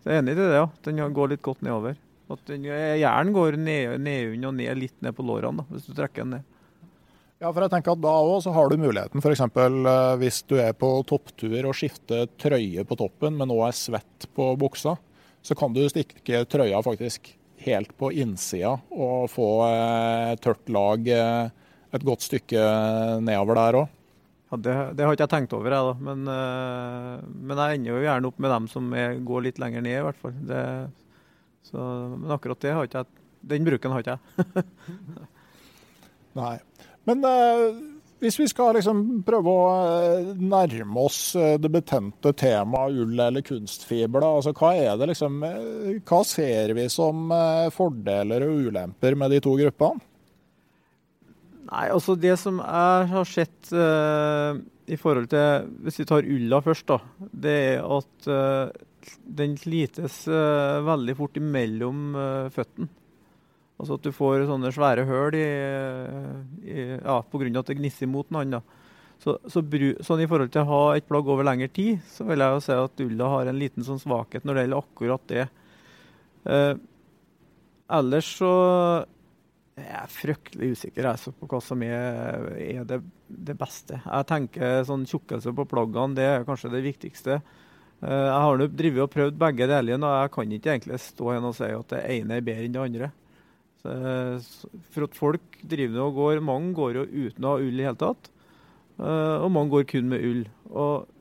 jeg er enig i det, ja. Den går litt godt nedover. At den Hjernen går ned, og ned litt ned på lårene, da, hvis du trekker den ned. Ja, for jeg tenker at Da også har du muligheten, f.eks. Eh, hvis du er på topptur og skifter trøye på toppen, men nå er svett på buksa, så kan du stikke trøya faktisk helt på innsida og få eh, tørt lag eh, et godt stykke nedover der òg. Ja, det, det, har ikke jeg tenkt over, jeg da. Men, eh, men jeg ender jo gjerne opp med dem som er, går litt lenger ned, i hvert fall. Det, så, men akkurat det har ikke jeg, den bruken har ikke jeg. Nei. Men uh, hvis vi skal liksom prøve å uh, nærme oss det betente temaet ull eller kunstfiber, altså hva liksom Hva ser vi som fordeler og ulemper med de to gruppene? Nei, altså det som jeg har sett uh, i forhold til Hvis vi tar ulla først, da. Det er at uh, den slites uh, veldig fort imellom føttene. Altså at du får sånne svære høl i, i, ja, pga. at det gnisser mot noe annen. Så, så bru, sånn I forhold til å ha et plagg over lengre tid, så vil jeg jo si at ulla har en liten sånn svakhet når det gjelder akkurat det. ellers så jeg er fryktelig usikker altså, på hva som er, er det, det, beste. Jeg tenker sånn Tjukkelse på plaggene det er kanskje det viktigste. Eh, jeg har nå og prøvd begge deler, og jeg kan ikke egentlig stå her og si at det ene er bedre enn det andre. Så, for at folk driver og går, Mange går jo uten å ha ull i hele tatt, uh, og mange går kun med ull. Og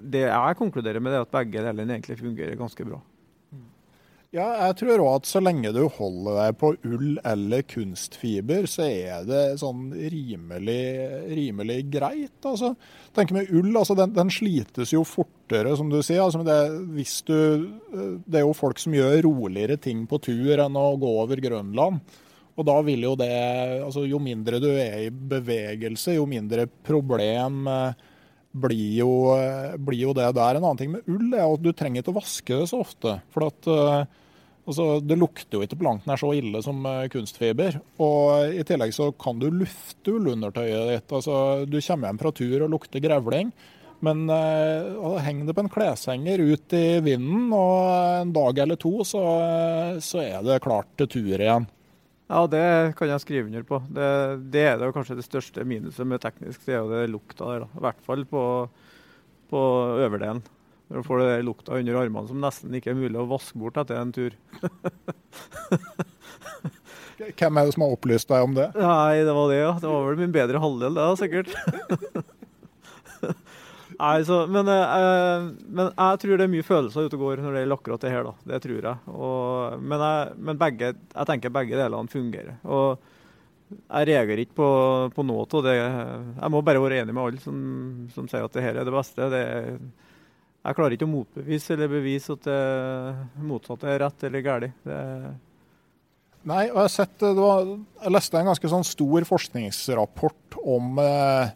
Det jeg konkluderer med, er at begge delene egentlig fungerer ganske bra. Ja, jeg tror òg at så lenge du holder deg på ull eller kunstfiber, så er det sånn rimelig, rimelig greit. Altså, tenk med ull, altså den, den, slites jo fortere, som du sier. Altså, det, du, det, er jo folk som gjør roligere ting på tur enn å gå over Grønland. Og da vil jo det altså Jo mindre du er i bevegelse, jo mindre problem eh, blir jo, eh, blir jo det der. En annen ting med ull er at du trenger ikke å vaske det så ofte. For at eh, Altså, det lukter jo ikke på langt nær så ille som eh, kunstfiber. Og I tillegg så kan du lufte ullundertøyet ditt. Altså, du kommer hjem fra tur og lukter grevling. Men uh, henger det på en kleshenger ut i vinden, og en dag eller to så, så er det klart til tur igjen. Ja, det kan jeg skrive under på. Det, det er det kanskje det største minuset med teknisk. Det er jo det lukta der. da. I hvert fall på, på øverdelen. Når du får det lukta under armene som nesten ikke er mulig å vaske bort etter en tur. Hvem er det som har opplyst deg om det? Nei, Det var det, ja. Det var vel min bedre halvdel, det, sikkert. Nei, så, men, eh, men, jeg tror det er mye følelser ute og går når det gjelder akkurat det her. da. Det tror jeg. Og, men, jeg, men begge, jeg tenker begge delene fungerer. Og jeg reagerer ikke på, på noe av det. Jeg må bare være enig med alle som, som sier at det her er det beste. Det er jeg klarer ikke å motbevise eller bevise at det motsatte er rett eller galt. Nei, og jeg, sett, var, jeg, leste en ganske sånn stor forskningsrapport om, eh,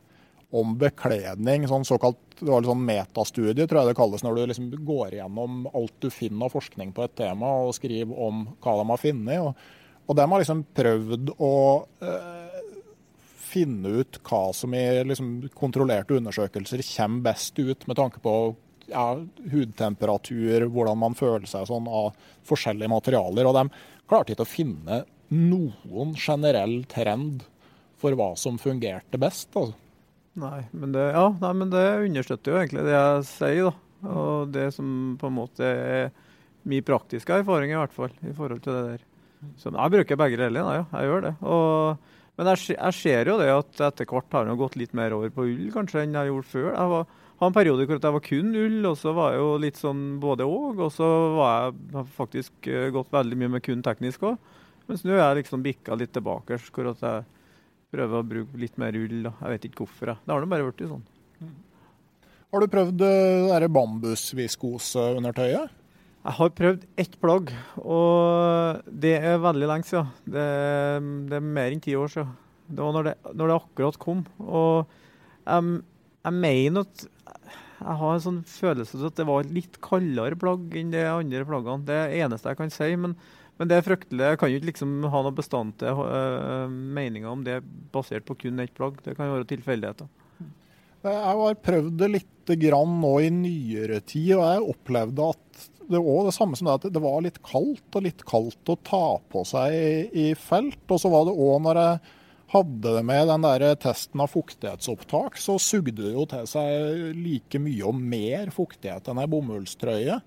om bekledning. sånn såkalt, Det var litt sånn metastudie, tror jeg det kalles, når du liksom går gjennom alt du finner av forskning på et tema og skriver om hva de har funnet. Og, og de har liksom prøvd å eh, finne ut hva som i liksom, kontrollerte undersøkelser kommer best ut, med tanke på ja, hudtemperatur, hvordan man føler seg sånn av forskjellige materialer. Og de klarte ikke å finne noen generell trend for hva som fungerte best. Altså. Nei, men det, ja, nei, men det understøtter jo egentlig det jeg sier. da. Og det som på en måte er min praktiske erfaring, i hvert fall, i forhold til det der. Så jeg bruker begge deler, ja, jeg gjør det. Og, men jeg, jeg, ser jo det at etter hvert har jeg gått litt mer over på ull kanskje enn jeg gjorde før. Jeg var hadde en periode hvor jeg var kun ull, og så var jeg jo litt sånn både òg. Og så var jeg faktisk uh, gått veldig mye med kun teknisk òg. Mens nå er jeg liksom bikka litt tilbake, hvor jeg prøver å bruke litt mer ull. Da. Jeg vet ikke hvorfor. Jeg. Det har nå bare blitt sånn. Har du prøvd uh, det bambusviskoseundertøyet? Jeg har prøvd ett plagg, og det er veldig lenge siden. Det, det er mer enn ti år siden. Det var når det, når det akkurat kom. Og um, jeg mener at jeg har en sånn følelse av at det var et litt kaldere plagg enn de andre plaggene. Det er det eneste jeg kan si. Men, men det er fryktelig. Jeg kan jo ikke liksom ha noen bestandte uh, meninger om det basert på kun ett plagg. Det kan jo være tilfeldigheter. Jeg har prøvd det litt grann nå i nyere tid, og jeg opplevde at det det samme som det at det var litt kaldt, og litt kaldt å ta på seg i, i felt. Og så var det òg når jeg hadde det med den der testen av fuktighetsopptak, så sugde det jo til seg like mye og mer fuktighet enn ei bomullstrøye.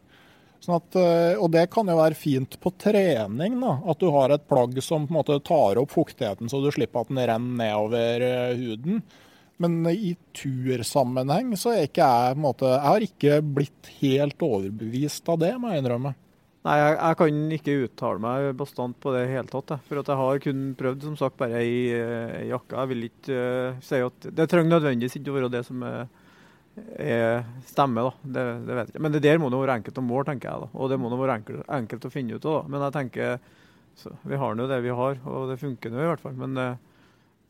Sånn at, eh, og det kan jo være fint på trening, da, at du har et plagg som på en måte tar opp fuktigheten så du slipper at den renner nedover eh, huden. Men i tursammenheng så er ikke jeg på en måte Jeg har ikke blitt helt overbevist av det, må jeg innrømme. Nei, jeg, jeg, kan ikke uttale meg bastant på det i hele tatt. For at jeg har kun prøvd som sagt bare ei, ei jakke. Jeg vil ikke uh, si at Det trenger nødvendigvis ikke å være det som er, er stemme, da. Det, det, vet jeg ikke. Men det der må det være enkelt å måle, tenker jeg. da. Og det må det være enkelt, enkelt, å finne ut av. Men jeg tenker så, vi har nå det vi har, og det funker nå i hvert fall. Men uh,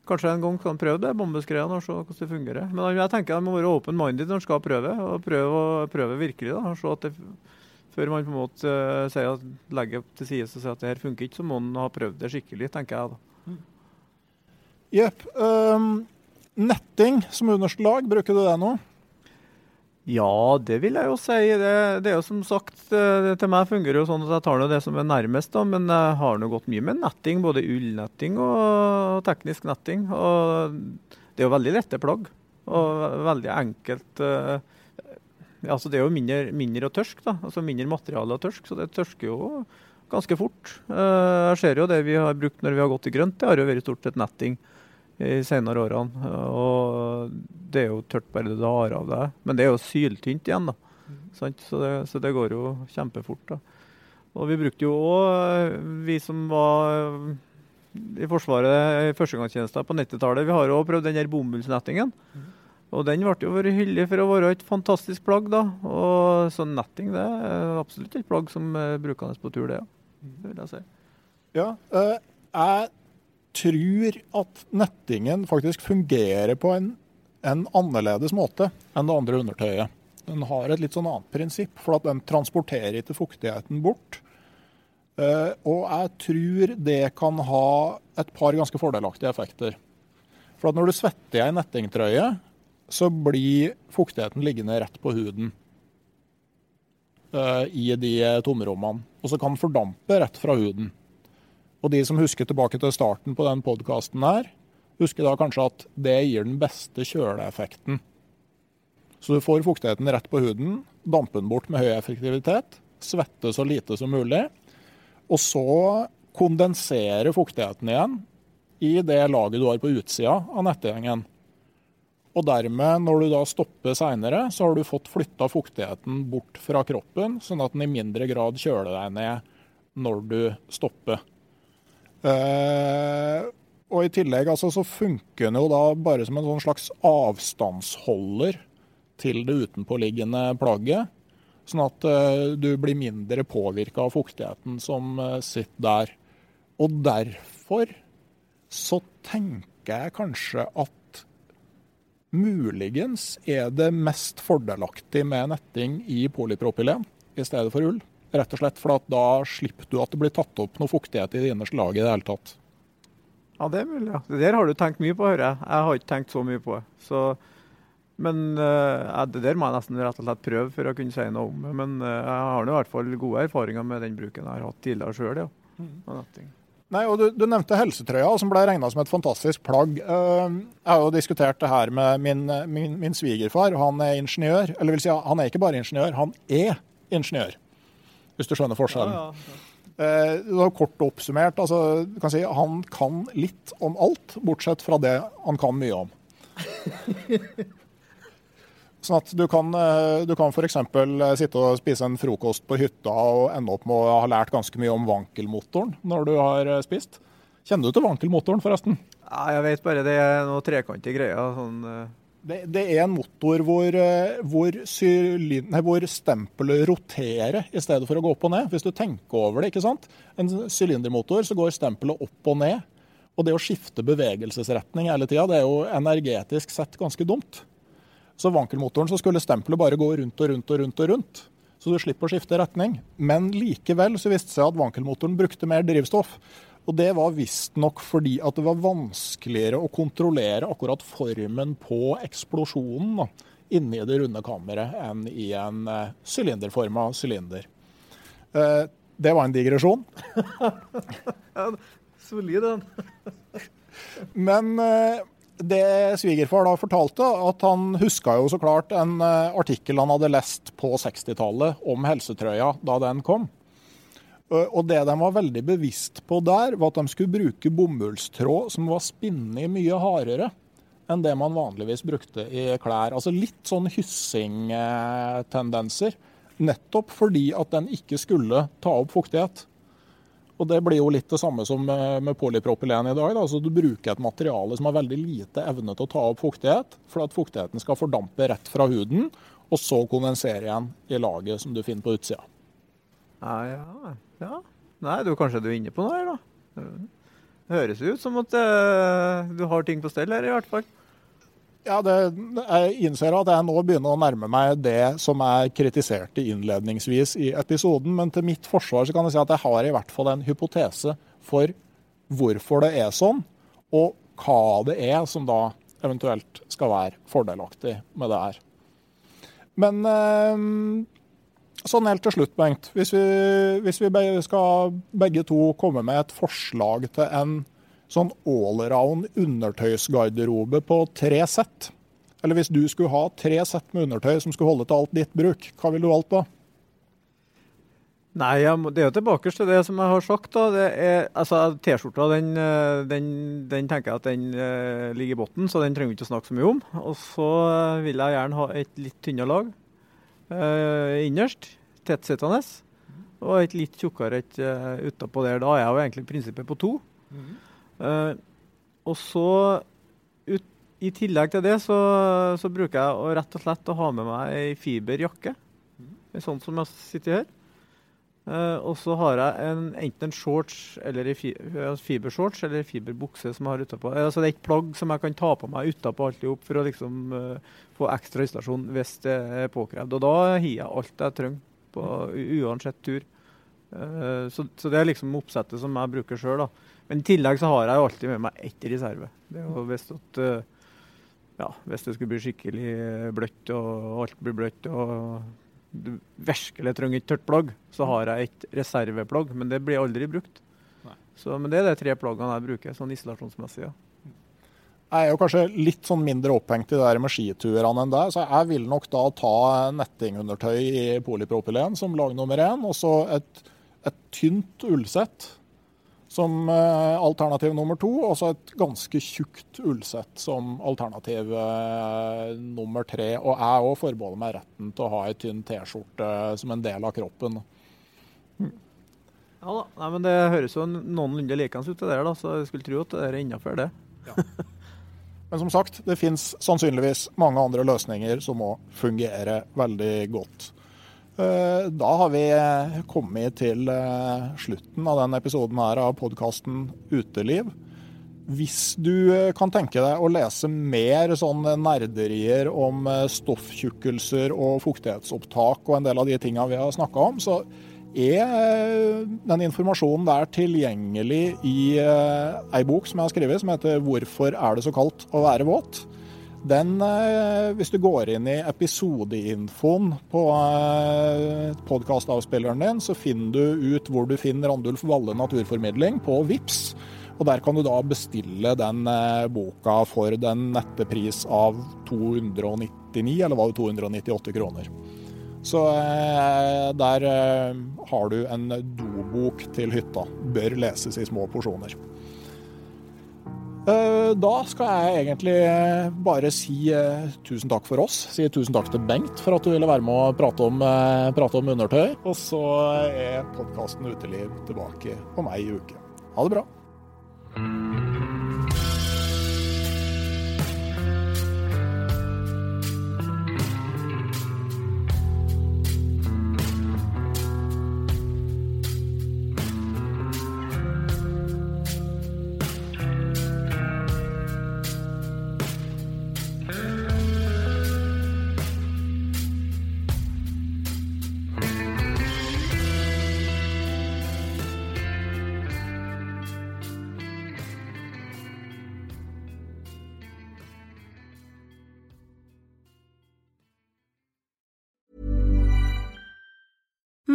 Kanskje en gang kan prøve det, bombeskredet, og se hvordan det fungerer. Men jeg tenker jeg må være open-minded når en skal prøve, og prøve, prøve virkelig. da, se at det, Før man på en måte uh, sier at, legger til side og sier at det her funker ikke, så må man ha prøvd det skikkelig, tenker jeg da. Jepp. Um, netting som underste lag, bruker du det nå? Ja, det vil jeg jo si. Det, det er jo som sagt, det, til meg fungerer jo sånn at jeg tar det som er nærmest, da, men jeg har nå gått mye med netting. Både ullnetting og teknisk netting. Og det er jo veldig lette plagg. Og veldig enkelt. Uh, altså det er jo mindre, mindre å tørske, da. Altså mindre materiale å tørske, så det tørsker jo ganske fort. Uh, jeg ser jo det vi har brukt når vi har gått i grønt, det har jo vært stort sett netting i senere årene. Og det er jo tørt bare det har av det. Men det er jo syltynt igjen, da. Mm. Så, det, så, det, går jo kjempefort. da. Og vi brukte jo òg, vi som var i Forsvaret i førstegangstjenesten på 90-tallet, vi har jo prøvd den der bomullsnettingen. Mm. Og den ble jo vært hyggelig for å være et fantastisk plagg, da. Og så netting det er absolutt et plagg som er brukende på tur, det. Ja. Det vil jeg si. Ja, uh, jeg tror at nettingen faktisk fungerer på en, en, annerledes måte enn det andre undertøyet. Den har et litt sånn annet prinsipp, for at den transporterer ikke fuktigheten bort. Uh, og jeg tror det kan ha et par ganske fordelaktige effekter. For at når du svetter i ei nettingtrøye, så blir fuktigheten liggende rett på huden uh, i de tomrommene. Og så kan den fordampe rett fra huden. Og de som husker tilbake til starten på den podkasten her, husker da kanskje at det gir den beste kjøleeffekten. Så du får fuktigheten rett på huden, dampe den bort med høy effektivitet, svette så lite som mulig, og så kondensere fuktigheten igjen i det laget du har på utsida av nettegjengen. Og dermed, når du da stopper seinere, så har du fått flytta fuktigheten bort fra kroppen, sånn at den i mindre grad kjøler deg ned når du stopper. Eh, og i tillegg altså, så funker den jo da bare som en sånn slags avstandsholder til det utenpåliggende plagget. Sånn at eh, du blir mindre påvirka av fuktigheten som eh, sitter der. Og derfor så tenker jeg kanskje at muligens er det mest fordelaktig med netting i polypropylen i stedet for ull. Rett og slett, for da slipper du at det blir tatt opp noe fuktighet i det innerste laget i det hele tatt. Ja, det er mulig. ja. Det der har du tenkt mye på, hører jeg. Jeg har ikke tenkt så mye på det. Så, men uh, det der må jeg nesten rett og slett prøve for å kunne si noe om. Men uh, jeg har i hvert fall gode erfaringer med den bruken jeg har hatt tidligere sjøl. Ja. Mm. Nei, og du, du, nevnte helsetrøya, som ble regna som et fantastisk plagg. Uh, jeg har jo diskutert det her med min, min, min svigerfar. Han er ingeniør. Eller vil si, han er ikke bare ingeniør, han er ingeniør hvis du skjønner forskjellen. Ja, ja. Eh, kort oppsummert, altså, kan si, han kan litt om alt, bortsett fra det han kan mye om. Sånn at du kan, eh, du kan f.eks. Eh, sitte og spise en frokost på hytta og ende opp med å ha lært ganske mye om vankelmotoren når du har eh, spist. Kjenner du til vankelmotoren, forresten? Ja, jeg vet bare det er noe trekantige greier. sånn... Det, det, er en motor hvor, hvor, nei, hvor, stempelet roterer i stedet for å gå opp og ned. Hvis du tenker over det. ikke sant? En sylindermotor så går stempelet opp og ned. Og det å skifte bevegelsesretning hele tida, det er jo energetisk sett ganske dumt. Så vankelmotoren så skulle stempelet bare gå rundt og rundt og rundt. og rundt. Så du slipper å skifte retning. Men likevel så viste det seg at vankelmotoren brukte mer drivstoff. Og det var visstnok fordi at det var vanskeligere å kontrollere akkurat formen på eksplosjonen da, inni det runde kammeret enn i en uh, sylinder. Uh, det var en digresjon. solid den. Men uh, det svigerfar da fortalte, at han huska jo så klart en artikkel han hadde lest på 60-tallet om helsetrøya da den kom. Og det de var veldig bevisst på der, var at de skulle bruke bomullstråd som var spinnet mye hardere enn det man vanligvis brukte i klær. Altså litt sånn hyssingtendenser. Nettopp fordi at den ikke skulle ta opp fuktighet. Og Det blir jo litt det samme som med polypropylen i dag. Da. Altså, du bruker et materiale som har veldig lite evne til å ta opp fuktighet, for at fuktigheten skal fordampe rett fra huden, og så kondensere igjen i laget som du finner på utsida. Ja, ja, ja. Nei, du, kanskje du er inne på noe her, da. Det høres ut som at uh, du har ting på stell her, i hvert fall. Ja, det, Jeg innser at jeg nå begynner å nærme meg det som jeg kritiserte innledningsvis i episoden. Men til mitt forsvar så kan jeg si at jeg har i hvert fall en hypotese for hvorfor det er sånn, og hva det er som da eventuelt skal være fordelaktig med det her. Men eh, sånn helt til slutt, Bengt. Hvis vi, hvis vi skal begge to komme med et forslag til en sånn allround undertøysgarderobe på tre sett. Eller hvis du skulle ha tre sett med undertøy som skulle holde til alt ditt bruk, hva ville du valgt da? Nei, Det er jo tilbake til det som jeg har sagt. da. Altså, T-skjorta den, eh, den, den, tenker jeg at den uh, ligger i bunnen, så den trenger vi ikke å snakke så mye om. Og så uh, vil jeg gjerne ha et litt tynnere lag uh, innerst, tettsittende. Og et litt tjukkere et uh, utapå der. Da er jeg jo egentlig prinsippet på to. Mm. Uh, og så ut, I tillegg til det så, så, bruker jeg å rett og slett å ha med meg ei fiberjakke. Mm. Sånn som jeg sitter her. Uh, og så har jeg en, enten en shorts eller fi, fibershorts eller fiberbukse som jeg har utapå. Uh, altså det er et plagg som jeg kan ta på meg utapå alltid for å liksom, uh, få ekstra isolasjon hvis det er påkrevd. Og da har jeg alt jeg trenger på uansett tur. Så, så, det er liksom oppsettet som jeg bruker sjøl. Men i tillegg så har jeg jo alltid med meg ett reserve. Det er jo hvis, at, eh, ja, hvis det skulle bli skikkelig bløtt og alt blir bløtt og du virkelig trenger et tørt plagg, så har jeg et reserveplagg. Men det blir aldri brukt. Så, men det er de tre plaggene jeg bruker sånn isolasjonsmessig. ja. Jeg er jo kanskje litt sånn mindre opphengt i det der med skiturene enn deg, så jeg vil nok da ta nettingundertøy i polypropylen som lag nummer én, og så et, et tynt ullsett som eh, alternativ nummer to, og så et ganske tjukt ullsett som alternativ eh, nummer tre. Og jeg òg forbeholder meg retten til å ha ei tynn T-skjorte som en del av kroppen. Mm. Ja da, Nei, men Det høres jo noenlunde likende ut, det der, da, så jeg skulle tro at det er innafor, det. Ja. Men som sagt, det finnes sannsynligvis mange andre løsninger som må fungere veldig godt. Eh, da har vi eh, kommet til eh, slutten av denne episoden her av podkasten Uteliv. Hvis du kan tenke deg å lese mer sånn nerderier om stofftjukkelser og fuktighetsopptak og en del av de tinga vi har snakka om, så er den informasjonen der tilgjengelig i ei bok som jeg har skrevet, som heter 'Hvorfor er det så kaldt å være våt'? Den, eh, hvis du går inn i episodeinfoen på eh, podkastavspilleren din, så finner du ut hvor du finner Randulf Valle Naturformidling på VIPS. Og Der kan du da bestille den eh, boka for den nette pris av 299, eller var det 298 kroner. Så der har du en dobok til hytta. Bør leses i små porsjoner. Eh, da skal jeg egentlig eh, bare si eh, tusen takk for oss. Si tusen takk til Bengt for at du ville være med og prate om, prate om undertøy. Og så er podkasten Uteliv tilbake om ei uke. Ha det bra.